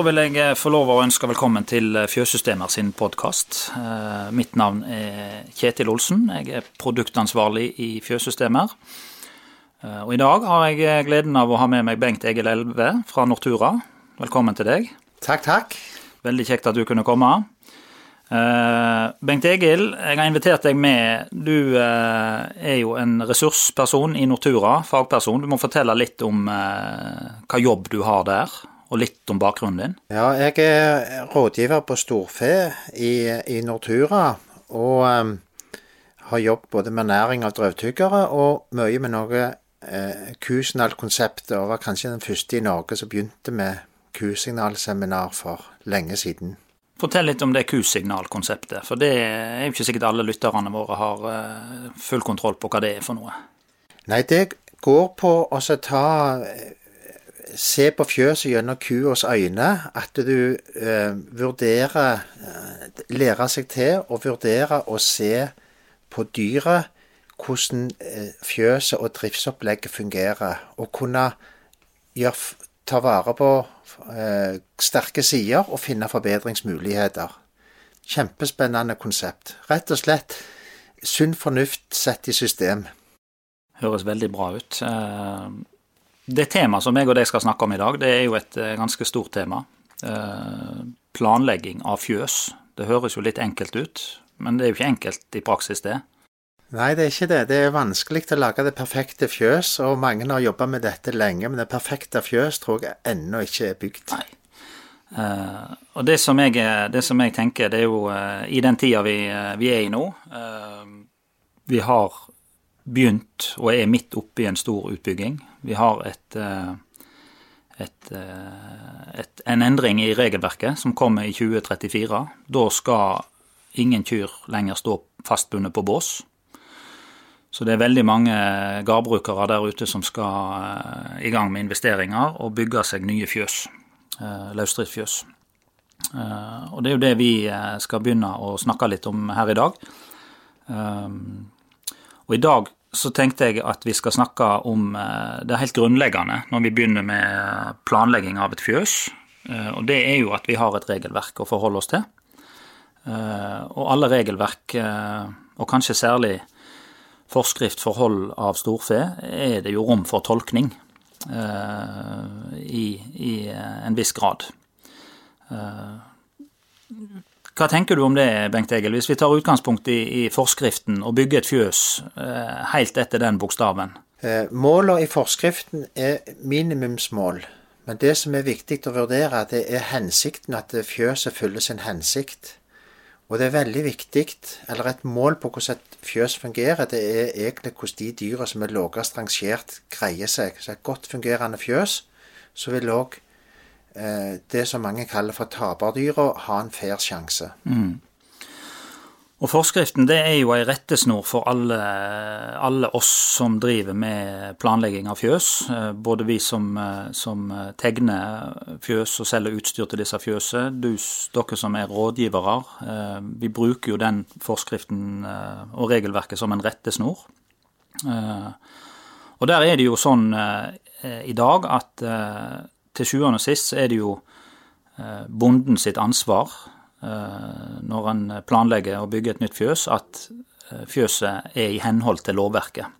Da vil jeg eh, få lov å ønske velkommen til eh, Fjøssystemer sin podkast. Mitt navn er Kjetil Olsen. Jeg er produktansvarlig i Fjøssystemer. Og i dag har jeg gleden av å ha med meg Bengt Egil Elve fra Nortura. Velkommen til deg. Takk, takk. Veldig kjekt at du kunne komme. Bengt Egil, jeg har invitert deg med. Du er jo en ressursperson i Nortura, fagperson. Du må fortelle litt om hva jobb du har der, og litt om bakgrunnen din. Ja, jeg er rådgiver på storfe i, i Nortura, og um, har jobbet både med næring av drøvtyggere og mye med noe eh, kusignalkonsept, og var kanskje den første i Norge som begynte med kusignalseminar for lenge siden. Fortell litt om det kusignalkonseptet, for det er jo ikke sikkert alle lytterne våre har eh, full kontroll på hva det er for noe. Nei, det går på å ta Se på fjøset gjennom kuas øyne. At du eh, vurderer eh, Lærer seg til å vurdere å se på dyret hvordan eh, fjøset og driftsopplegget fungerer. Og kunne gjøre ta vare på eh, sterke sider og finne forbedringsmuligheter. Kjempespennende konsept. Rett og slett sunn fornuft sett i system. Høres veldig bra ut. Eh, det temaet som jeg og deg skal snakke om i dag, det er jo et eh, ganske stort tema. Eh, planlegging av fjøs. Det høres jo litt enkelt ut, men det er jo ikke enkelt i praksis, det. Nei, det er ikke det. Det er vanskelig å lage det perfekte fjøs, og mange har jobba med dette lenge, men det perfekte fjøs tror jeg ennå ikke er bygd. Nei. Uh, og det som, jeg, det som, jeg, tenker, det er jo uh, i den tida vi, uh, vi er i nå Vi har begynt og er midt oppe i en stor utbygging. Vi har et, et, et, en endring i regelverket som kommer i 2034. Da skal ingen kyr lenger stå fastbundet på bås. Så det er veldig mange gårdbrukere der ute som skal uh, i gang med investeringer og bygge seg nye fjøs. Løsdriftsfjøs. Og det er jo det vi skal begynne å snakke litt om her i dag. og i dag så tenkte jeg at vi skal snakke om det helt grunnleggende når vi begynner med planlegging av et fjøs. og det er jo at vi har et regelverk å forholde oss til. og alle regelverk, og kanskje særlig forskrift for hold av storfe er det jo rom for tolkning eh, i, i, en viss grad. Hva tenker du om det, Bengt Egil, hvis vi tar utgangspunkt i, i forskriften og bygger et fjøs eh, helt etter den bokstaven? Eh, Målene i forskriften er minimumsmål. Men det som er viktig å vurdere, det er hensikten, at fjøset fyller sin hensikt. Og det er veldig viktig, eller et mål på hvordan et fjøs fungerer, det er egentlig hvordan de dyra som er lavest rangert, greier seg. Så et godt fungerende fjøs, så vil eh, det som mange kaller for taperdyra, ha en fair sjanse. Mm. Og Forskriften det er jo ei rettesnor for alle, alle, oss som driver med planlegging av fjøs. Eh, både vi som, eh, som tegner fjøs og selger utstyr til disse fjøsene. dere som er rådgivere. Eh, vi bruker jo den forskriften og regelverket som en rettesnor. Og der er det jo sånn i dag at til sjuende og sist er det jo bonden sitt ansvar Eh, når en planlegger å bygge et nytt fjøs, at eh, fjøset er i henhold til lovverket.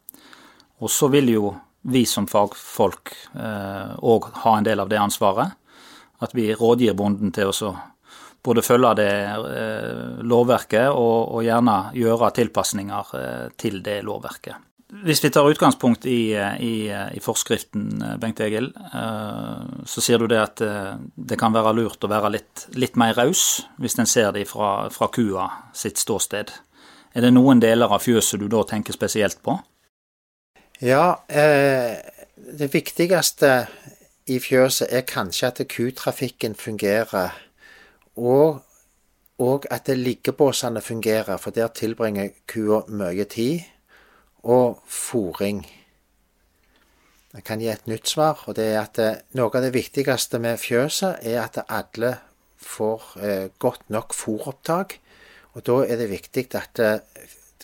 Og så vil jo vi som fagfolk òg eh, ha en del av det ansvaret. At vi rådgir bonden til å både følge det lovverket og, og gjerne gjøre tilpasninger til det lovverket. Hvis vi tar utgangspunkt i, i, i, forskriften, Bengt Egil, eh, så sier du det at eh, det kan være lurt å være litt, litt mer raus hvis en ser det fra, fra, kua sitt ståsted. Er det noen deler av fjøset du da tenker spesielt på? Ja, eh, det viktigste i fjøset er kanskje at kutrafikken fungerer. Og, og at liggebåsene fungerer, for der tilbringer kua mye tid og fòring. Jeg kan gi et nytt svar, og det er at eh, noe av det viktigste med fjøset er at alle får eh, godt nok fòropptak. Og da er det viktig at eh,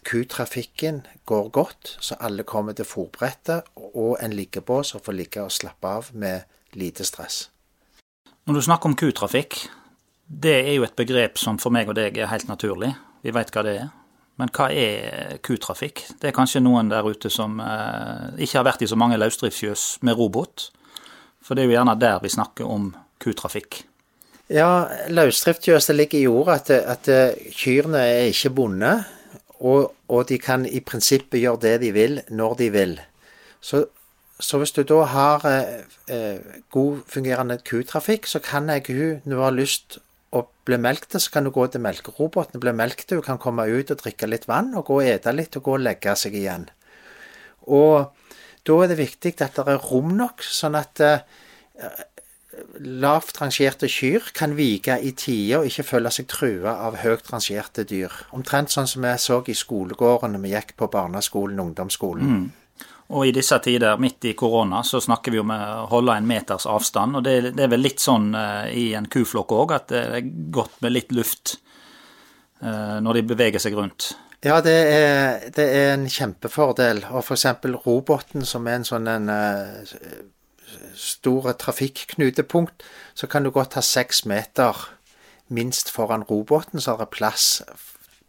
kutrafikken går godt, så alle kommer til fòrbrettet og en liggebås og får ligge og slappe av med lite stress. Når du snakker om kutrafikk, det er jo et begrep som for meg og deg er helt naturlig. Vi veit hva det er. Men hva er kutrafikk? Det er kanskje noen der ute som eh, ikke har vært i så mange løsdriftsfjøs med robot. For det er jo gjerne der vi snakker om kutrafikk. Ja, løsdriftsfjøset ligger i ordet at, at kyrne er ikke bonde. Og, og, de kan i prinsippet gjøre det de vil, når de vil. Så, så hvis du da har eh, eh god fungerende kutrafikk, så kan jeg hun, når hun har lyst blir melket, så kan du gå til melkeroboten Blir bli melket. Du kan komme ut og drikke litt vann, og gå og ete litt, og gå og legge seg igjen. Og da er det viktig at det er rom nok, sånn at eh, lavt rangerte kyr kan vike i tide og ikke føle seg trua av høyt rangerte dyr. Omtrent sånn som vi så i skolegården når vi gikk på barneskolen og ungdomsskolen. Mm. Og i disse tider, midt i korona, så snakker vi om å holde en meters avstand. Og det, det er vel litt sånn uh, i en kuflokk òg, at det er godt med litt luft uh, når de beveger seg rundt. Ja, det er, det er en kjempefordel. Og f.eks. roboten, som er en sånn en uh, stor trafikknutepunkt, så kan du godt ha seks meter minst foran roboten, så er det plass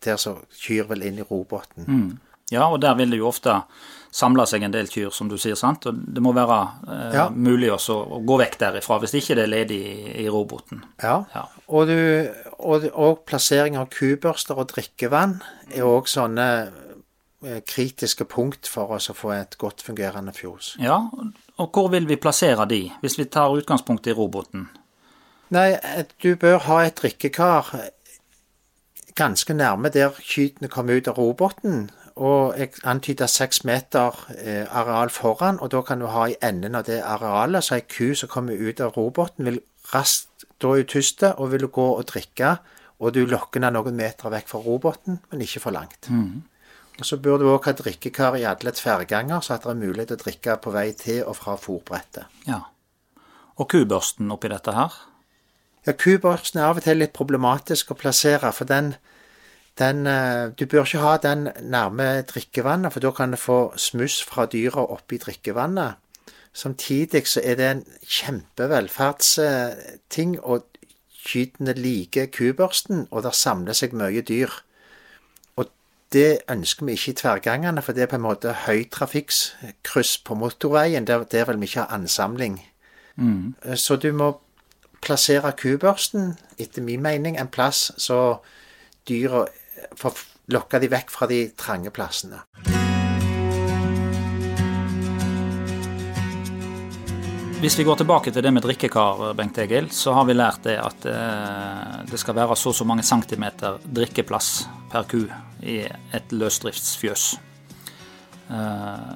der som kyr vil inn i roboten. Mm. Ja, og der vil det jo ofte samle seg en del kyr, som du sier. sant? Og det må være eh, ja. mulig også å gå vekk derifra, hvis ikke det er ledig i, i roboten. Ja, ja. Og, du, og, og, plassering av kubørster og drikkevann er òg sånne eh, kritiske punkt for oss å få et godt fungerende fjos. Ja, og hvor vil vi plassere de, hvis vi tar utgangspunkt i roboten? Nei, du bør ha et drikkekar ganske nærme der kytene kommer ut av roboten, og jeg antyda seks meter eh, areal foran, og da kan du ha i enden av det arealet så ei ku som kommer ut av roboten, vil raskt da er hun tyst og vil gå og drikke, og du lokker henne noen meter vekk fra roboten, men ikke for langt. Mm. Og Så bør du òg ha drikkekar i alle tverrganger, så at det er mulighet til å drikke på vei til og fra fòrbrettet. Ja. Og kubørsten oppi dette her? Ja, kubørsten er av og til litt problematisk å plassere, for den den, eh, du bør ikke ha den nærme drikkevannet, for da kan du få smuss fra dyra oppi drikkevannet. Samtidig så er det en kjempevelferdsting, og kyrne liker kubørsten, og der samler seg mye dyr. Og det ønsker vi ikke i tverrgangene, for det er på en måte høytrafikkskryss på motorveien. Der, der vil vi ikke ha ansamling. Mm. Så du må plassere kubørsten, etter min mening, en plass så dyra for å lokke de vekk fra de trange plassene. Hvis vi går tilbake til det med drikkekar, Bengt Egil, så har vi lært det at eh, det skal være så og så mange centimeter drikkeplass per ku i et løsdriftsfjøs. Eh,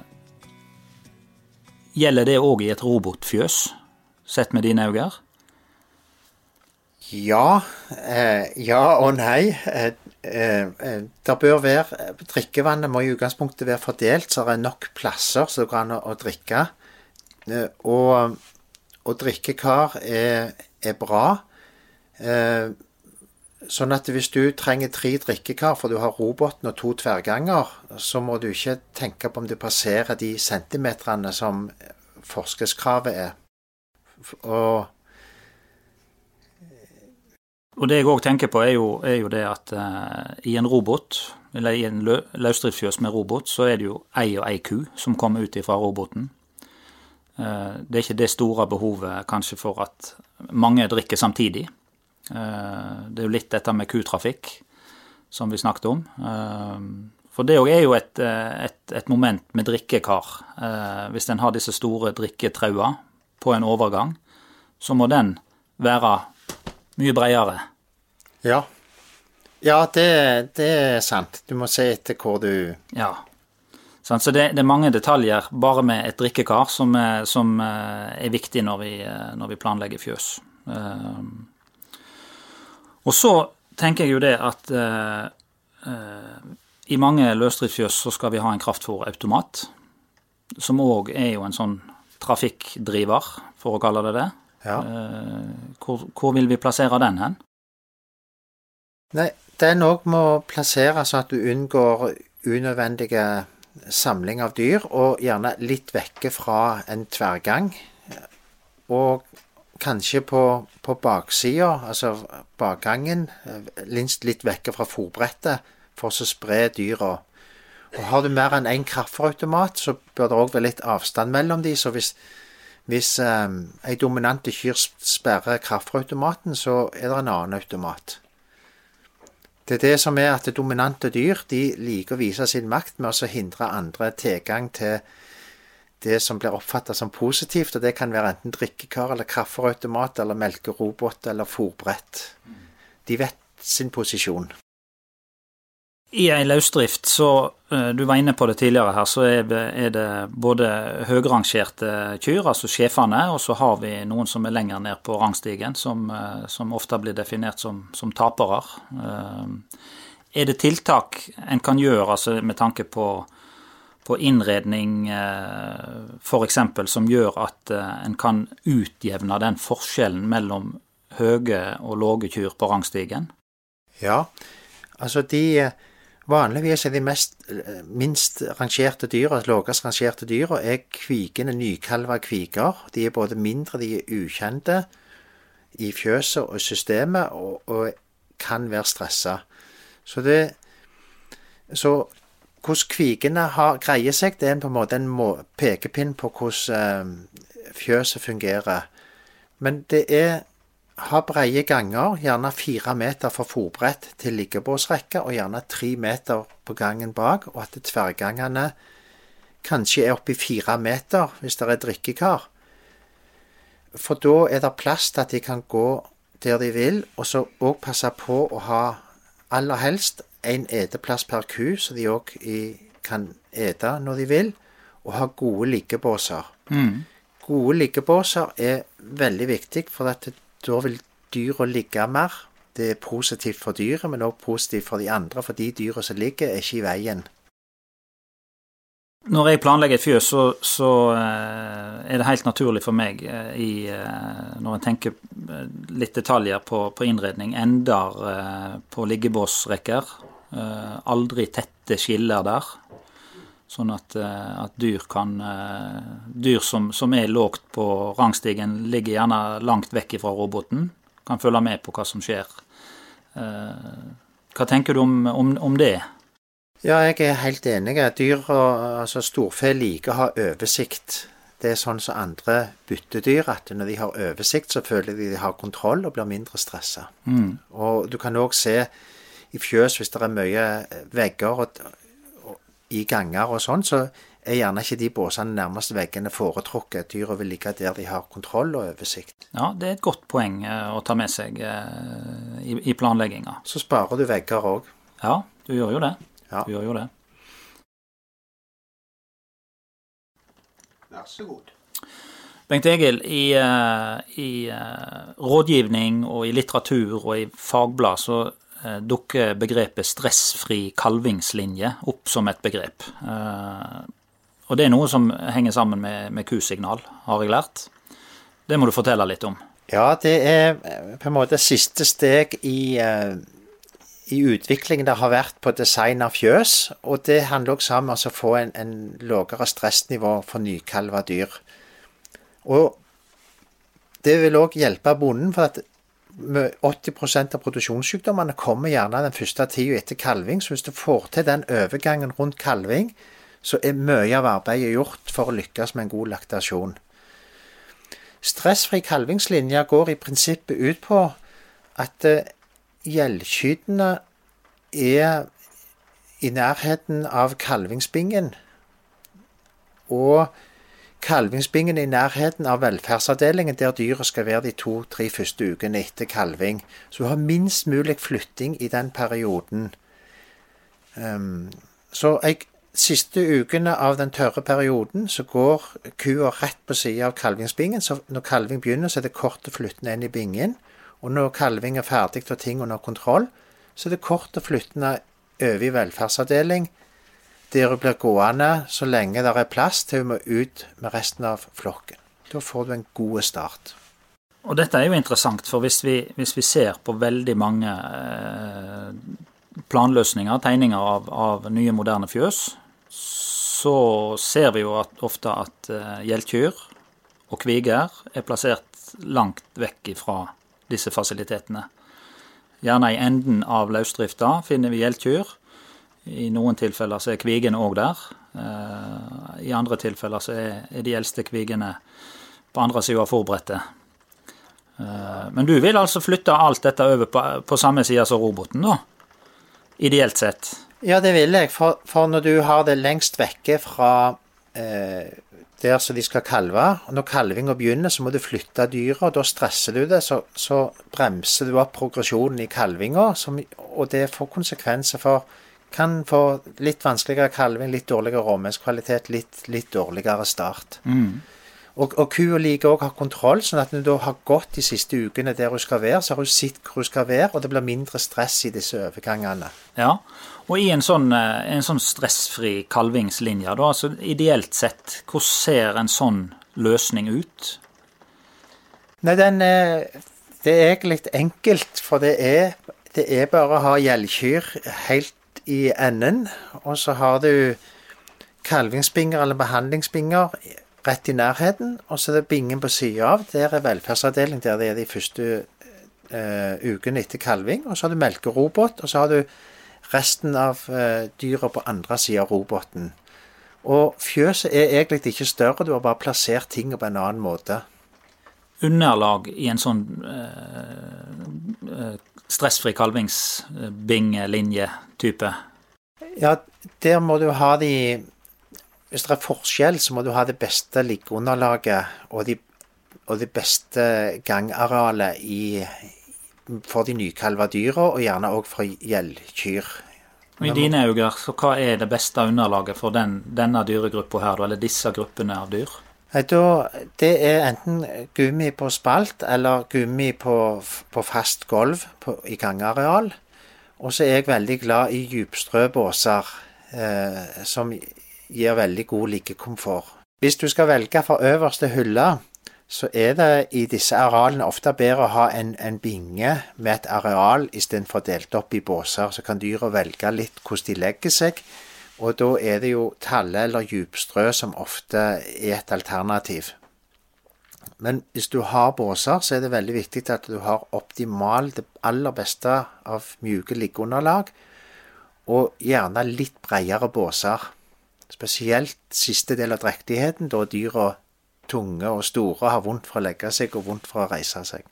gjelder det òg i et robotfjøs, sett med dine øyne? Ja. Eh, ja og nei. Eh, eh, det bør være Drikkevannet må i utgangspunktet være fordelt, så det er nok plasser det går an å, å drikke. Eh, og, og, drikkekar er, er bra. Sånn at hvis du trenger tre drikkekar, for du har roboten og to tverrganger, så må du ikke tenke på om du passerer de centimeterne som forskeskravet er. Og og det jeg òg tenker på, er jo, er jo det at uh, i en robot, eller i en lø løsdriftsfjøs med robot, så er det jo ei og ei ku som kommer ut fra roboten. Uh, det er ikke det store behovet kanskje for at mange drikker samtidig. Uh, det er jo litt dette med kutrafikk som vi snakket om. For det er jo et, et, et moment med drikkekar. Hvis en har disse store drikketrauer på en overgang, så må den være mye bredere. Ja. Ja, det, det, er sant. Du må se etter hvor du Ja. Så det, det, er mange detaljer bare med et drikkekar som, som eh, er viktig når vi, eh, når vi, planlegger fjøs. Eh, og så tenker jeg jo det at i mange løsdriftsfjøs så skal vi ha en kraftfòrautomat, som òg er jo en sånn trafikkdriver, for å kalle det det. Ja. Hvor, hvor, vil vi plassere den hen? Nei, den òg må plasseres sånn at du unngår unødvendige samling av dyr, og gjerne litt vekke fra en tverrgang. Og kanskje på, på baksida, altså bakgangen, linst litt vekke fra fòrbrettet, for å spre dyra. Og har du mer enn én kraftautomat, så bør det òg være litt avstand mellom de, så hvis hvis eh, ei dominante kyr sperrer kaffeautomaten, så er det en annen automat. Det er det som er at dominante dyr de liker å vise sin makt med å hindre andre tilgang til det som blir oppfatta som positivt, og det kan være enten drikkekar eller kaffeautomat eller melkerobot eller fòrbrett. De vet sin posisjon. I en løsdrift, så eh, du var inne på det tidligere her, så er det både høyrangerte kyr, altså sjefene, og så har vi noen som er lenger ned på rangstigen, som, eh, som ofte blir definert som, som tapere. Eh, er det tiltak en kan gjøre altså med tanke på, på innredning f.eks. som gjør at en kan utjevne den forskjellen mellom høye og lave kyr på rangstigen? Ja, altså de Vanligvis er de mest, minst rangerte dyra, lavest rangerte dyra, er kvikende nykalva kviker. De er både mindre, de er ukjente i fjøset og systemet, og, og kan være stressa. Så det Så hvordan kvikene har, greier seg, det er på en måte en må, pekepinn på hvordan eh, fjøset fungerer. Men det er ha breie ganger, gjerne fire meter fra fòrbrett til liggebåsrekke, og gjerne tre meter på gangen bak, og at tverrgangene kanskje er oppi fire meter hvis det er drikkekar. For da er det plass til at de kan gå der de vil, og så òg passe på å ha aller helst en eteplass per ku, så de òg kan ete når de vil, og ha gode liggebåser. Mm. Gode liggebåser er veldig viktig, for at da vil dyra ligge mer. Det er positivt for dyret, men også positivt for de andre, for de dyra som ligger, er ikke i veien. Når jeg planlegger et fjøs, så, så uh, er det helt naturlig for meg uh, i, uh, når jeg tenker litt detaljer på, på innredning, ender på liggebåsrekker. aldri tette skiller der. Sånn at, at dyr kan Dyr som, som er lågt på rangstigen, ligger gjerne langt vekk fra roboten kan følge med på hva som skjer. Eh, hva tenker du om, om, om det? Ja, jeg er helt enig. Dyr, altså storfe, liker å ha oversikt. Det er sånn som andre byttedyr, at når de har oversikt, så føler de de har kontroll og blir mindre stressa. Mm. Og du kan òg se i fjøs, hvis det er mye vegger og, i ganger og sånn, så er gjerne ikke de båsene nærmest veggene foretrukket. Dyra vil ligge der de har kontroll og oversikt. Ja, det er et godt poeng eh, å ta med seg eh, i, planlegginga. Så sparer du vegger òg. Ja, du gjør jo det. Ja. Du gjør jo det. Vær så god. Bengt Egil, i, eh, i rådgivning og i litteratur og i fagblad så dukker begrepet stressfri kalvingslinje opp som et begrep. Og det er noe som henger sammen med, med Q-signal, har jeg lært. Det må du fortelle litt om. Ja, det er eh, på en måte siste steg i, i utviklingen det har vært på design av fjøs. Og det handler også om å få en, en lavere stressnivå for nykalva dyr. Og det vil òg hjelpe bonden, for at 80% av produksjonssykdommene kommer gjerne den første tida etter kalving. Så hvis du får til den overgangen rundt kalving, så er mye av arbeidet gjort for å lykkes med en god laktasjon. Stressfri kalvingslinje går i prinsippet ut på at eh, er i nærheten av kalvingsbingen. Og kalvingsbingen i nærheten av velferdsavdelingen, der dyret skal være de to-tre første ukene etter kalving. Så du har minst mulig flytting i den perioden. Um, så jeg siste ukene av den tørre perioden så går kua rett på sida av kalvingsbingen. Så når kalving begynner, så er det kort å flytte den inn i bingen. Og når kalving er ferdig og ting under kontroll, så er det kort å flytte den over i velferdsavdeling. Hun blir gående så lenge det er plass til hun må ut med resten av flokken. Da får du en god start. Og dette er jo interessant, for hvis vi, hvis vi ser på veldig mange eh, planløsninger, tegninger av, av nye, moderne fjøs, så ser vi jo at, ofte at uh, gjeldkyr og kviger er plassert langt vekk fra disse fasilitetene. Gjerne i enden av løsdrifta finner vi gjeldkyr. I noen tilfeller så er kvigene òg der. Eh, I andre tilfeller så er de eldste kvigene på andre sida av fòrbrettet. Eh, men du vil altså flytte alt dette over på, samme side som roboten, da? Ideelt sett? Ja, det vil jeg. For, for når du har det lengst vekke fra eh, der som de skal kalve, og når kalvinga begynner, så må du flytte dyra, da stresser du det. Så, så bremser du opp progresjonen i kalvinga, og det får konsekvenser for kan få litt vanskeligere kalving, litt dårligere råmennskvalitet, litt, litt dårligere start. Mm. Og, og kua liker òg å ha kontroll, sånn at når du har gått de siste ukene der hun skal være, så har hun sett hvor hun skal være, og det blir mindre stress i disse overgangene. Ja, og i en sånn, eh, en sånn stressfri kalvingslinje, da, altså ideelt sett, hvordan ser en sånn løsning ut? Nei, den er, Det er egentlig enkelt, for det er, det er bare å ha gjellkyr helt i enden, og så har du kalvingsbinger eller behandlingsbinger rett i nærheten. Og så er det bingen på sida av. Der er velferdsavdeling, der det er de første uh, ukene etter kalving. Og så har du melkerobot, og så har du resten av uh, dyra på andre sida av roboten. Og fjøset er egentlig ikke større, du har bare plassert tingene på en annen måte. Underlag i en sånn uh, stressfri kalvingsbingelinje-type? Ja, der må du ha de hvis det er forskjell, så må du ha det beste liggeunderlaget og, de, og det beste gangarealet i, for de nykalva dyra, og gjerne òg for gjellkyr. I dine øyne, så hva er det beste underlaget for den, denne dyregruppa her, eller disse gruppene av dyr? Det er enten gummi på spalt eller gummi på, på fast gulv i gangareal. Og så er jeg veldig glad i djupstrøbåser eh, som gir veldig god liggekomfort. Hvis du skal velge for øverste hylle, så er det i disse arealene ofte bedre å ha en, en binge med et areal istedenfor delt opp i båser. Så kan dyra velge litt hvordan de legger seg, og da er det jo talle eller djupstrø som ofte er et alternativ. Men hvis du har båser, så er det veldig viktig at du har optimal, det aller beste av mjuke liggeunderlag, og gjerne litt bredere båser. Spesielt siste del av drektigheten, da dyra tunge og store har vondt for å legge seg og vondt for å reise seg.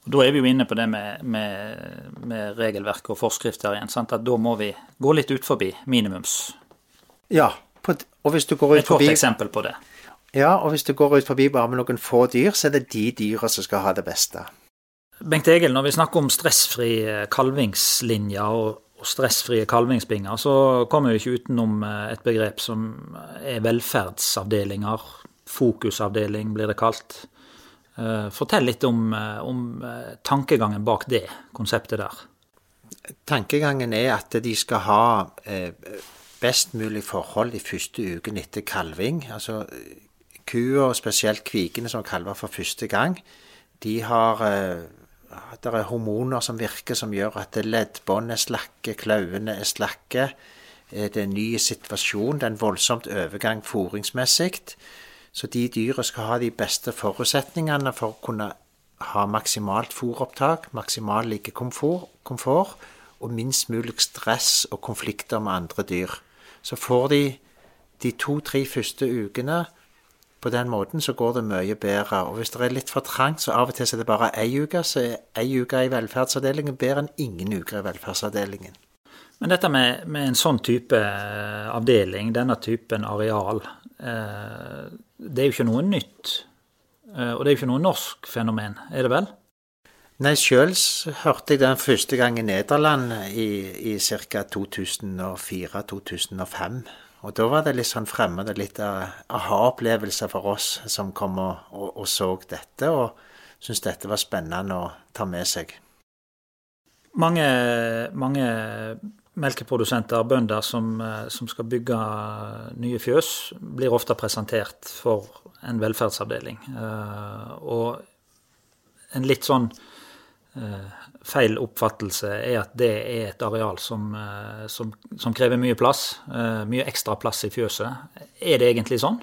Da er vi jo inne på det med, med, med regelverk og forskrifter igjen. Sant? At da må vi gå litt ut forbi minimums. Ja, på, og hvis du går ut Et godt eksempel på det. Ja, og hvis du går ut forbi bare med noen få dyr, så er det de dyra som skal ha det beste. Bengt Egil, når vi snakker om stressfri kalvingslinjer og stressfrie kalvingsbinger, så kommer vi ikke utenom eh, et begrep som er velferdsavdelinger. Fokusavdeling blir det kalt. Eh, fortell litt om, eh, om tankegangen bak det konseptet der. Tankegangen er at de skal ha best mulig forhold de første ukene etter kalving. Altså kua, og spesielt kvikene som kalver for første gang, de har det er hormoner som virker som gjør at leddbånd er slakke, klauene er slakke. Eh, det er en ny situasjon, det er en voldsomt overgang fôringsmessig. Så de dyra skal ha de beste forutsetningene for å kunne ha maksimalt fôropptak, maksimal liggekomfort og minst mulig stress og konflikter med andre dyr. Så får de de to-tre første ukene på den måten så går det mye bedre. Og hvis det er litt for trangt, så av og til så er det bare ei uke, så er ei uke i velferdsavdelingen bedre enn ingen uker i velferdsavdelingen. Men dette med, med en sånn type eh, avdeling, denne typen areal, eh, det er jo ikke noe nytt. Eh, og det er jo ikke noe norsk fenomen, er det vel? Nei, sjøl hørte jeg den første gang i Nederland i, i ca. 2004-2005. Og da var det litt sånn fremmed og litt aha-opplevelse for oss som kom og, og, og så dette, og syntes dette var spennende å ta med seg. Mange, mange melkeprodusenter, bønder som, som, skal bygge nye fjøs, blir ofte presentert for en velferdsavdeling. Eh, og en litt sånn eh, feil oppfattelse er at det er et areal som, eh, som, som, krever mye plass. Eh, mye ekstra plass i fjøset. Er det egentlig sånn?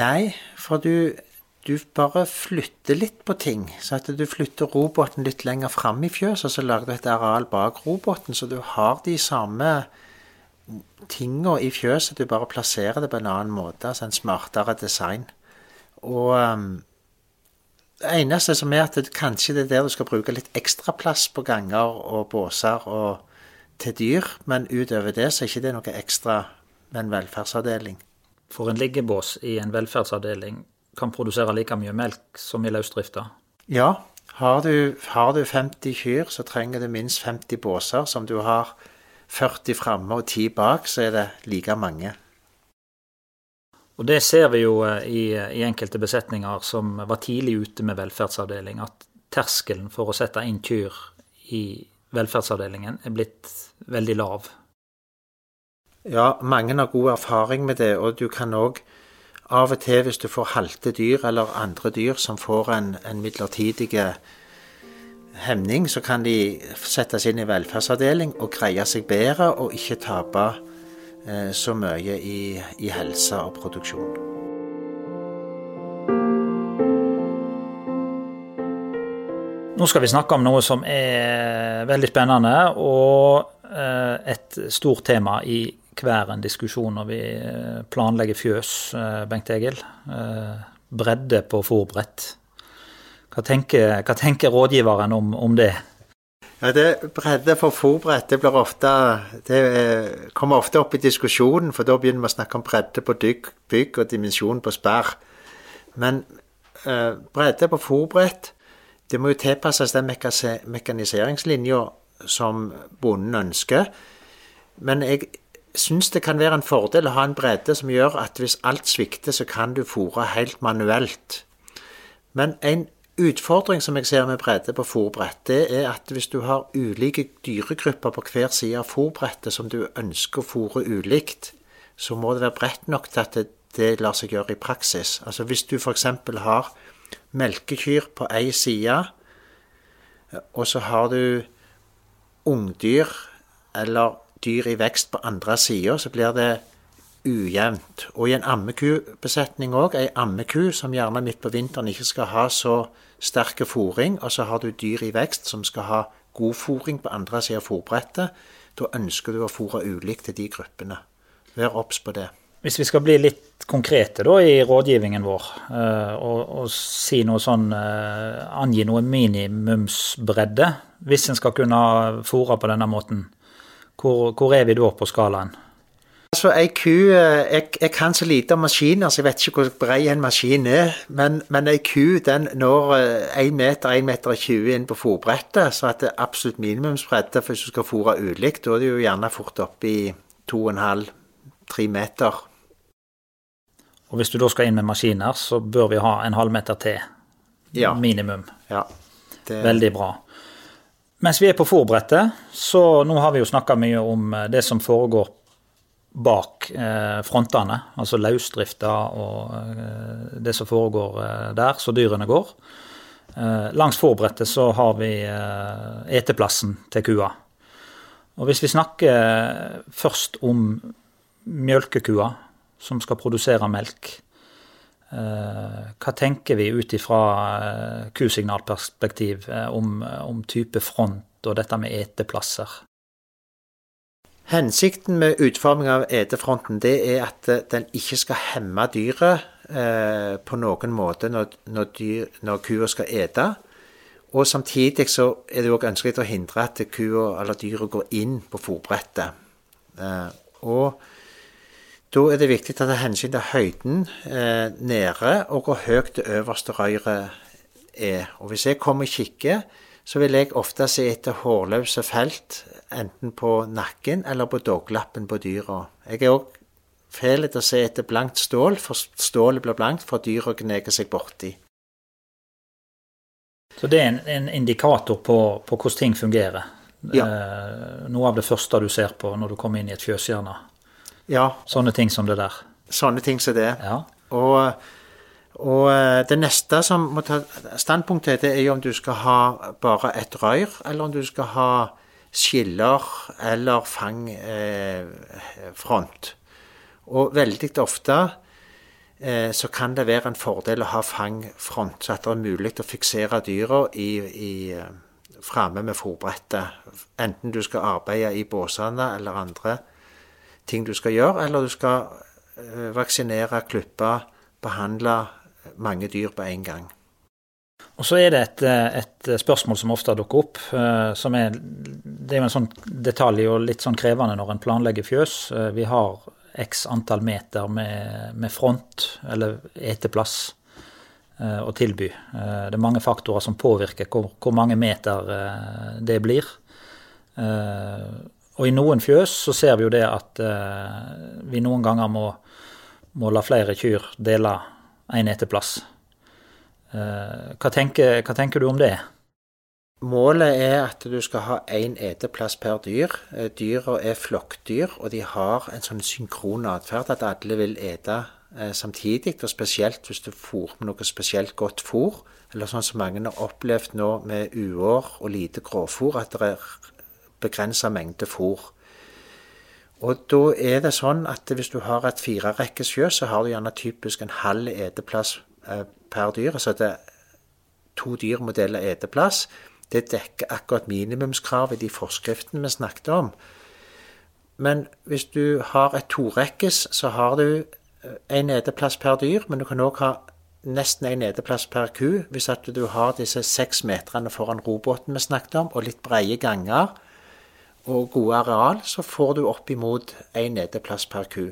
Nei, for du du bare flytter litt på ting. Så at du flytter roboten litt lenger fram i fjøset, så lager du et areal bak roboten, så du har de samme tinga i fjøset, du bare plasserer det på en annen måte. Altså en smartere design. Og um, det eneste som er at det, kanskje det er der du skal bruke litt ekstra plass på ganger og båser og til dyr, men utover det så er ikke det noe ekstra med en velferdsavdeling. For en liggebås i en velferdsavdeling kan produsere like mye melk som i løsdrifta? Ja. Har du, har du 50 kyr, så trenger du minst 50 båser. Som du har 40 framme og 10 bak, så er det like mange. Og det ser vi jo eh, i, i, enkelte besetninger som var tidlig ute med velferdsavdeling, at terskelen for å sette inn kyr i velferdsavdelingen er blitt veldig lav. Ja, mange har god erfaring med det, og du kan òg av og til, hvis du får halte dyr eller andre dyr som får en, en midlertidig hemning, så kan de settes inn i velferdsavdeling og greie seg bedre og ikke tape eh, så mye i, i helse og produksjon. Nå skal vi snakke om noe som er veldig spennende og eh, et stort tema i hver en diskusjon når vi eh, planlegger fjøs, Bengt Egil. Bredde på fòrbrett. Hva hva tenker rådgiveren om, om, det? Ja, det Bredde for fòrbrett det, blir ofte, det kommer ofte opp i diskusjonen, for da begynner vi å snakke om bredde på bygg, bygg og dimensjon på sperr. Men eh, bredde på fòrbrett det må jo tilpasses den mekaniseringslinja som bonden ønsker. Men jeg syns det kan være en fordel å ha en bredde som gjør at hvis alt svikter, så kan du fòre helt manuelt. Men en utfordring som jeg ser med bredde på fòrbrett, det er at hvis du har ulike dyregrupper på hver side av fòrbrettet som du ønsker å fòre ulikt, så må det være bredt nok til at det, det lar seg gjøre i praksis. Altså Hvis du f.eks. har melkekyr på ei side, og så har du ungdyr eller dyr i vekst på andre sida, så blir det ujevnt. Og i en ammekubesetning òg, ei ammeku som gjerne midt på vinteren ikke skal ha så sterk fòring, og så har du dyr i vekst som skal ha god fòring på andre siden av fòrbrettet, da ønsker du å fòre ulikt til de gruppene. Vær obs på det. Hvis vi skal bli litt konkrete da i rådgivningen vår, uh, og, og, si noe sånn uh, Angi noe minimumsbredde, hvis en skal kunne fòre på denne måten, hvor, hvor er vi da på skalaen? Altså, ei ku eh, jeg, jeg, kan så lite om maskiner, så jeg vet ikke hvor brei en maskin er. Men, men ei ku den når 1 meter, 1 meter og 20 inn på fòrbrettet, så at det er absolutt minimumsbredde hvis du skal fòre ulikt. Da er det jo gjerne fort opp i 2,5-3 meter. Og hvis du da skal inn med maskiner, så bør vi ha en halvmeter til. Ja. Minimum. Ja. Det... Veldig bra. Mens vi er på fòrbrettet, så nå har vi jo snakka mye om eh, det som foregår bak eh, frontene, altså løsdrifta og eh, det som foregår eh, der, så dyrene går. Eh, langs forbrettet så har vi eh, eteplassen til kua. Og hvis vi snakker først om mjølkekua, som skal produsere melk. Eh, hva tenker vi ut ifra eh, kusignalperspektiv eh, om, om type front og dette med eteplasser? Hensikten med utforming av etefronten det er at den ikke skal hemme dyret eh, på noen måte når, når, dyr, når, kua skal ete. Og samtidig så er det òg ønskelig å hindre at kua eller dyret går inn på fòrbrettet. Eh, og da er det viktig å ta hensyn til høyden eh, nede, og hvor høyt det øverste røret er. Og Hvis jeg kommer og kikker, så vil jeg ofte se etter hårløse felt, enten på nakken eller på dogglappen på dyra. Jeg er òg fæl til å se etter blankt stål, for stålet blir blankt for dyra gneger seg borti. Så det er en, en indikator på, på, hvordan ting fungerer? Ja. Eh, noe av det første du ser på når du kommer inn i et fjøshjørne? Ja. Sånne ting som det der. Sånne ting som det. Ja. Og, og, eh, det neste som må ta standpunkt til, det er jo om du skal ha bare et rør, eller om du skal ha skiller eller fangfront. Eh, og veldig ofte eh, så kan det være en fordel å ha fangfront, så at det er mulig å fiksere dyra eh, framme med fòrbrettet. Enten du skal arbeide i båsene eller andre ting du skal gjøre, eller du skal vaksinere, klippe, behandle mange dyr på en gang. Og så er det et, et, spørsmål som ofte dukker opp. Eh, som er, Det er jo en sånn detalj og litt sånn krevende når en planlegger fjøs. Eh, vi har x antall meter med, med front, eller eteplass, å tilby. Det er mange faktorer som påvirker hvor, hvor mange meter det blir. Og i noen fjøs så ser vi jo det at vi noen ganger må, må la flere kyr dele en eteplass. Eh, hva tenker, hva tenker, du om det? Målet er at du skal ha én eteplass per dyr. Eh, dyra er flokkdyr, og de har en sånn synkron atferd at alle vil ete eh, samtidig. Og spesielt hvis du fôrer med noe spesielt godt fôr, eller sånn som mange har opplevd nå med uår og lite grovfôr, at det er begrensa mengde fôr. Og da er det sånn at hvis du har et firerekkes fjøs, så har du gjerne typisk en halv eteplass per dyr. Altså det to dyr må dele eteplass. Det dekker akkurat minimumskravet i de forskriftene vi snakket om. Men hvis du har et torekkes, så har du én eh, eteplass per dyr, men du kan òg ha nesten én eteplass per ku hvis at du har disse seks meterne foran robåten vi snakket om, og litt breie ganger og gode areal, så får du opp imot én eteplass per ku.